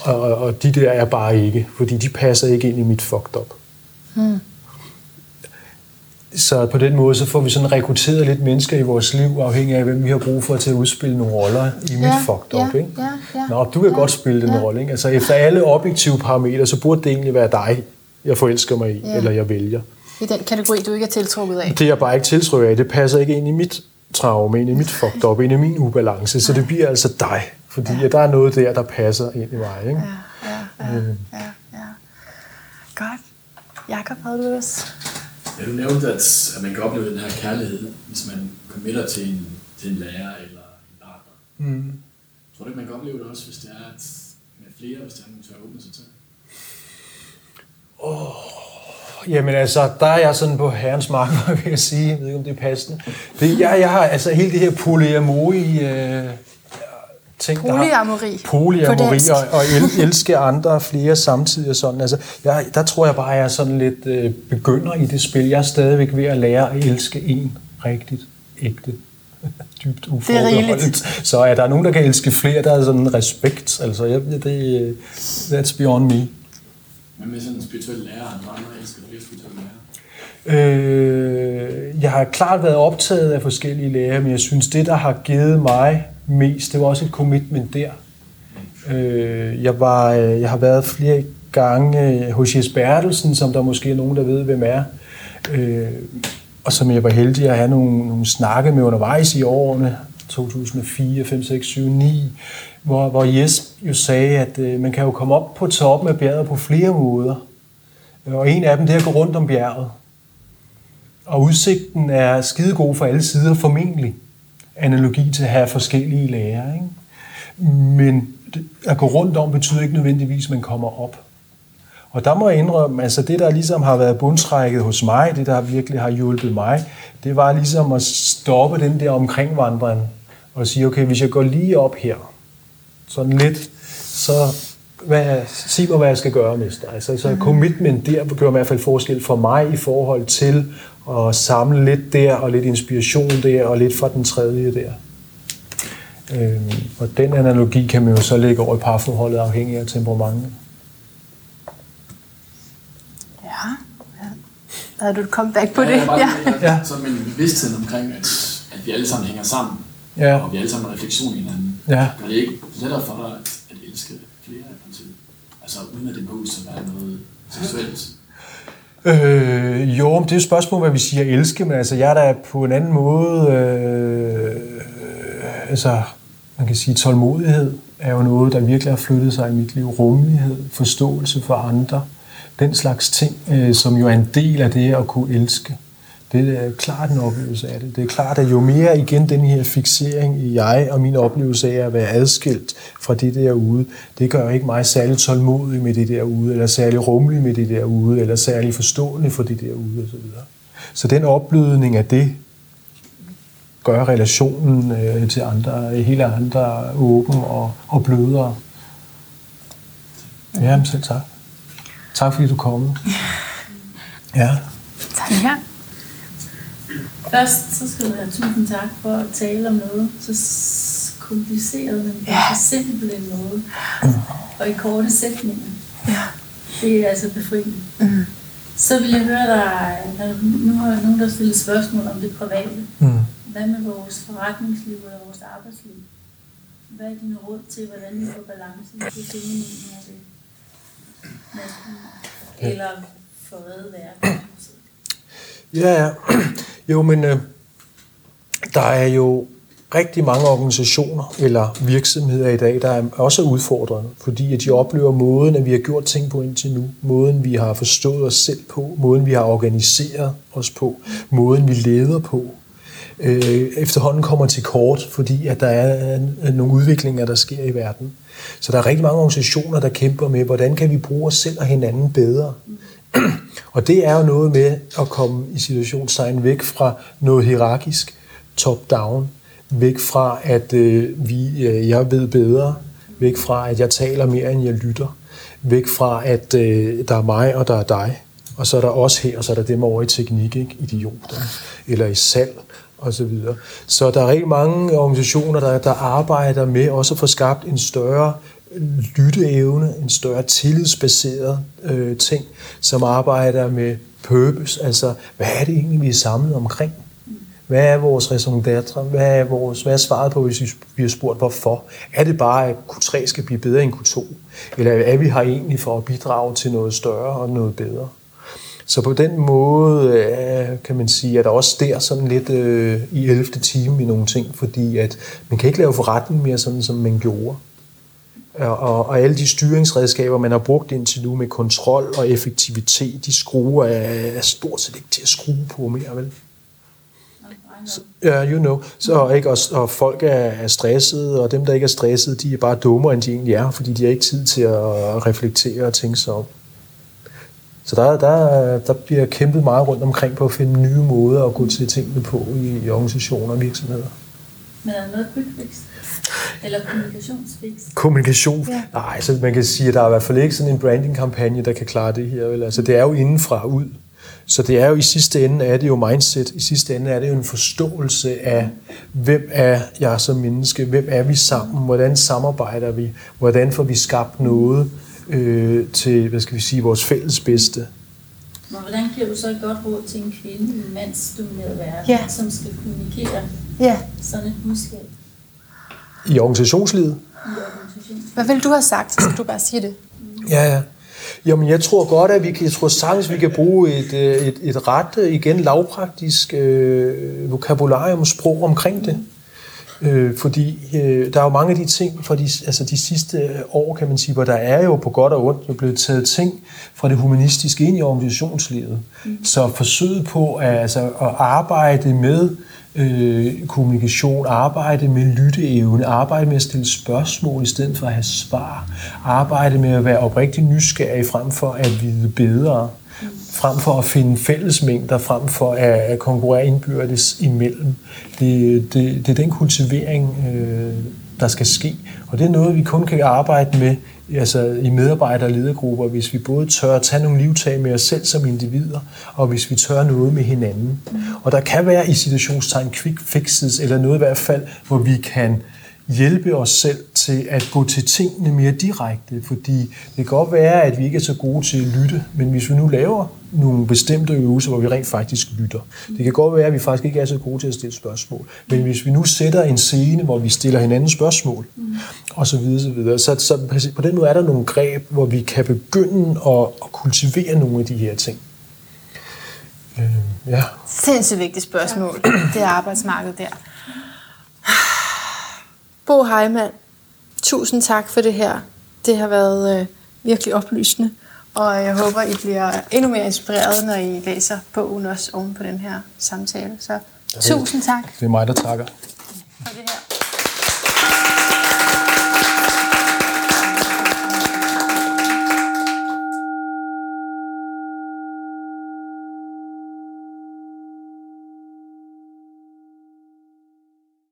Og, og de der er bare ikke, fordi de passer ikke ind i mit fucked up. Hmm. Så på den måde, så får vi sådan rekrutteret lidt mennesker i vores liv, afhængig af, hvem vi har brug for til at udspille nogle roller i mit Ja, fucked up. ja, ikke? ja, ja. Nå, du kan godt spille den rolle. Ikke? Altså, efter alle objektive parametre, så burde det egentlig være dig, jeg forelsker mig i, Ja. eller jeg vælger. I den kategori, du ikke er tiltrukket af. Det er jeg bare ikke tiltryk af. Det passer ikke ind i mit traume, ind i mit fucked up, ind i min ubalance. Så det bliver altså dig. Fordi ja. der er noget der, der passer ind i mig. Ikke? Ja, ja, ja, ja, ja. Godt. Jakob, havde du også? Ja, du nævnte, at, at man kan opleve den her kærlighed, hvis man committer til en, til en lærer eller en partner. Mm. Tror du ikke, man kan opleve det også, hvis det er at med flere, hvis det er, man tør åbne sig til? Jamen altså, der er jeg sådan på herrens mark, vil jeg sige. Jeg ved ikke, om det er passende. Det, jeg, jeg har altså hele det her polyamori... Øh, ting, der har- Polyamori. Polyamori og, og el, elske andre flere samtidig og sådan. Altså, jeg, der tror jeg bare, at jeg er sådan lidt øh, begynder i det spil. Jeg er stadigvæk ved at lære at elske en rigtigt, ægte, dybt uforbeholdt. Så er der nogen, der kan elske flere, der er sådan en respekt. Altså, jeg, det, that's beyond me. Men med sådan en spirituel lærer, andre andre elsker flere spirituelle lærer. Øh, jeg har klart været optaget af forskellige læger, men jeg synes, det, der har givet mig mest, det var også et commitment der. Øh, jeg, var, øh, jeg har været flere gange øh, hos Jes Bertelsen, som der måske er nogen, der ved, hvem er. Øh, og som jeg var heldig at have nogle, nogle snakke med undervejs i årene, 2004, 5, 6, 7, 9, hvor, hvor Jes jo sagde, at øh, man kan jo komme op på toppen af bjerget på flere måder. Og en af dem, det er at gå rundt om bjerget. Og udsigten er skidegod for alle sider, formentlig. Analogi til at have forskellige lærer. Ikke? Men at gå rundt om betyder ikke nødvendigvis, at man kommer op. Og der må jeg indrømme, altså det, der ligesom har været bundtrækket hos mig, det, der virkelig har hjulpet mig, det var ligesom at stoppe den der omkringvandring og sige, okay, hvis jeg går lige op her, sådan lidt, så hvad, sig mig, hvad jeg skal gøre, mester. Altså, så commitment der gør i hvert fald forskel for mig i forhold til at samle lidt der, og lidt inspiration der, og lidt fra den tredje der. Øhm, og den analogi kan man jo så lægge over i parforholdet, afhængig af temperamentet. Ja. ja. Havde du et comeback på det? Ja, Ja. ja. Ja. Sådan med en bevidsthed omkring, at, at vi alle sammen hænger sammen, Ja. og vi alle sammen har refleksion i hinanden. Ja. Gør det ikke lettere for dig at, at elske flere i princippet? Altså uden at det behøver at være noget seksuelt. Øh, jo, men det er jo et spørgsmål, hvad vi siger elske, men altså, jeg er da på en anden måde, øh, øh, altså, man kan sige, tålmodighed er jo noget, der virkelig har flyttet sig i mit liv. Rummelighed, forståelse for andre, den slags ting, øh, som jo er en del af det at kunne elske. Det er klart en oplevelse af det. Det er klart, at jo mere igen den her fixering i jeg og min oplevelse af at være adskilt fra det derude, det gør ikke mig særlig tålmodig med det derude, eller særlig rummelig med det derude, eller særlig forstående for det derude osv. Så den opblødning af det, gør relationen øh, til andre helt andre åben og, og blødere. Jamen selv tak. Tak fordi du kom. Ja. Tak. Ja. Først så skal du have tusind tak for at tale om noget så kompliceret, men på Ja. så simpel en måde. Og i korte sætninger. Ja. Det er altså befriende. Mm. Så vil jeg høre dig, når nu har jeg nogen, der stillet spørgsmål om det private. Mm. Hvad med vores forretningsliv eller vores arbejdsliv? Hvad er dine råd til, hvordan vi får balance i det feminine og det maskuline? Eller for redde verden? Ja, ja. Jo, men øh, der er jo rigtig mange organisationer eller virksomheder i dag, der er også udfordrende, fordi at de oplever måden, at vi har gjort ting på indtil nu, måden vi har forstået os selv på, måden vi har organiseret os på, måden vi leder på, øh, efterhånden kommer til kort, fordi at der er øh, nogle udviklinger, der sker i verden. Så der er rigtig mange organisationer, der kæmper med, hvordan kan vi bruge os selv og hinanden bedre. Og det er jo noget med at komme i situationstegn væk fra noget hierarkisk, top-down, væk fra, at øh, vi, øh, jeg ved bedre, væk fra, at jeg taler mere, end jeg lytter, væk fra, at øh, der er mig, og der er dig, og så er der os her, og så er der dem over i teknik, ikke? idioter, eller i salg, og så videre. Så der er rigtig mange organisationer, der, der arbejder med også at få skabt en større lytteevne, en større tillidsbaseret øh, ting, som arbejder med purpose, altså hvad er det egentlig, vi er samlet omkring? Hvad er vores raison d'être? Hvad er, vores, hvad er svaret på, hvis vi bliver spurgt, hvorfor? Er det bare, at Q3 skal blive bedre end Q2? Eller er vi her egentlig for at bidrage til noget større og noget bedre? Så på den måde øh, kan man sige, at der også der sådan lidt øh, i 11. time i nogle ting, fordi at man kan ikke lave forretning mere sådan, som man gjorde. Og, og, alle de styringsredskaber, man har brugt indtil nu med kontrol og effektivitet, de skruer er, er stort set ikke til at skrue på mere, vel? Ja, you know. Så, ikke? Og, og folk er, er stressede, og dem, der ikke er stressede, de er bare dummere, end de egentlig er, fordi de har ikke tid til at reflektere og tænke sig om. Så der, der, der bliver kæmpet meget rundt omkring på at finde nye måder at gå til tingene på i, i organisationer og virksomheder. Men er der noget quick fix? Eller kommunikationsfix? Kommunikation. Ja. Nej, så man kan sige, at der er i hvert fald ikke sådan en branding-kampagne, der kan klare det her. Vel? Altså, det er jo indenfra ud. Så det er jo i sidste ende er det jo mindset. I sidste ende er det jo en forståelse af, hvem er jeg som menneske? Hvem er vi sammen? Hvordan samarbejder vi? Hvordan får vi skabt noget øh, til, hvad skal vi sige, vores fælles bedste? Men hvordan giver du så et godt råd til en kvinde i en mandsdomineret verden, Ja. som skal kommunikere Ja. sådan et budskab I organisationslivet? Hvad vil du have sagt? Så du bare sige det. Ja, ja. Jamen, jeg tror godt, at vi kan, jeg tror sagtens, vi kan bruge et, øh, et, et ret, øh, igen lavpraktisk øh, vokabularium, sprog omkring det. Øh, fordi øh, der er jo mange af de ting fra de, altså de sidste år, kan man sige, hvor der er jo på godt og ondt jo blevet taget ting fra det humanistiske ind i organisationslivet. Mm. Så forsøget på at, altså, at arbejde med øh, Øh, kommunikation, arbejde med lytteevne, arbejde med at stille spørgsmål i stedet for at have svar, arbejde med at være oprigtig nysgerrig frem for at vide bedre, frem for at finde fællesmængder, frem for at, at konkurrere indbyrdes imellem. Det, det, det er den kultivering, øh, der skal ske. Og det er noget, vi kun kan arbejde med altså i medarbejder- og ledergrupper, hvis vi både tør at tage nogle livtag med os selv som individer, og hvis vi tør noget med hinanden. Og der kan være i situationstegn quick fixes, eller noget i hvert fald, hvor vi kan hjælpe os selv til at gå til tingene mere direkte, fordi det kan godt være, at vi ikke er så gode til at lytte, men hvis vi nu laver nogle bestemte øvelser, hvor vi rent faktisk lytter. Det kan godt være, at vi faktisk ikke er så gode til at stille spørgsmål, men hvis vi nu sætter en scene, hvor vi stiller hinanden spørgsmål, og så videre, så videre, så, så på den måde er der nogle greb, hvor vi kan begynde at, at kultivere nogle af de her ting. Øh, ja. Sindssygt vigtigt spørgsmål. Det er arbejdsmarkedet der. Bo Heimann, tusind tak for det her. Det har været øh, virkelig oplysende, og jeg håber, I bliver endnu mere inspireret, når I læser bogen også oven på den her samtale. Så tusind tak Det er mig, der takker. for det her.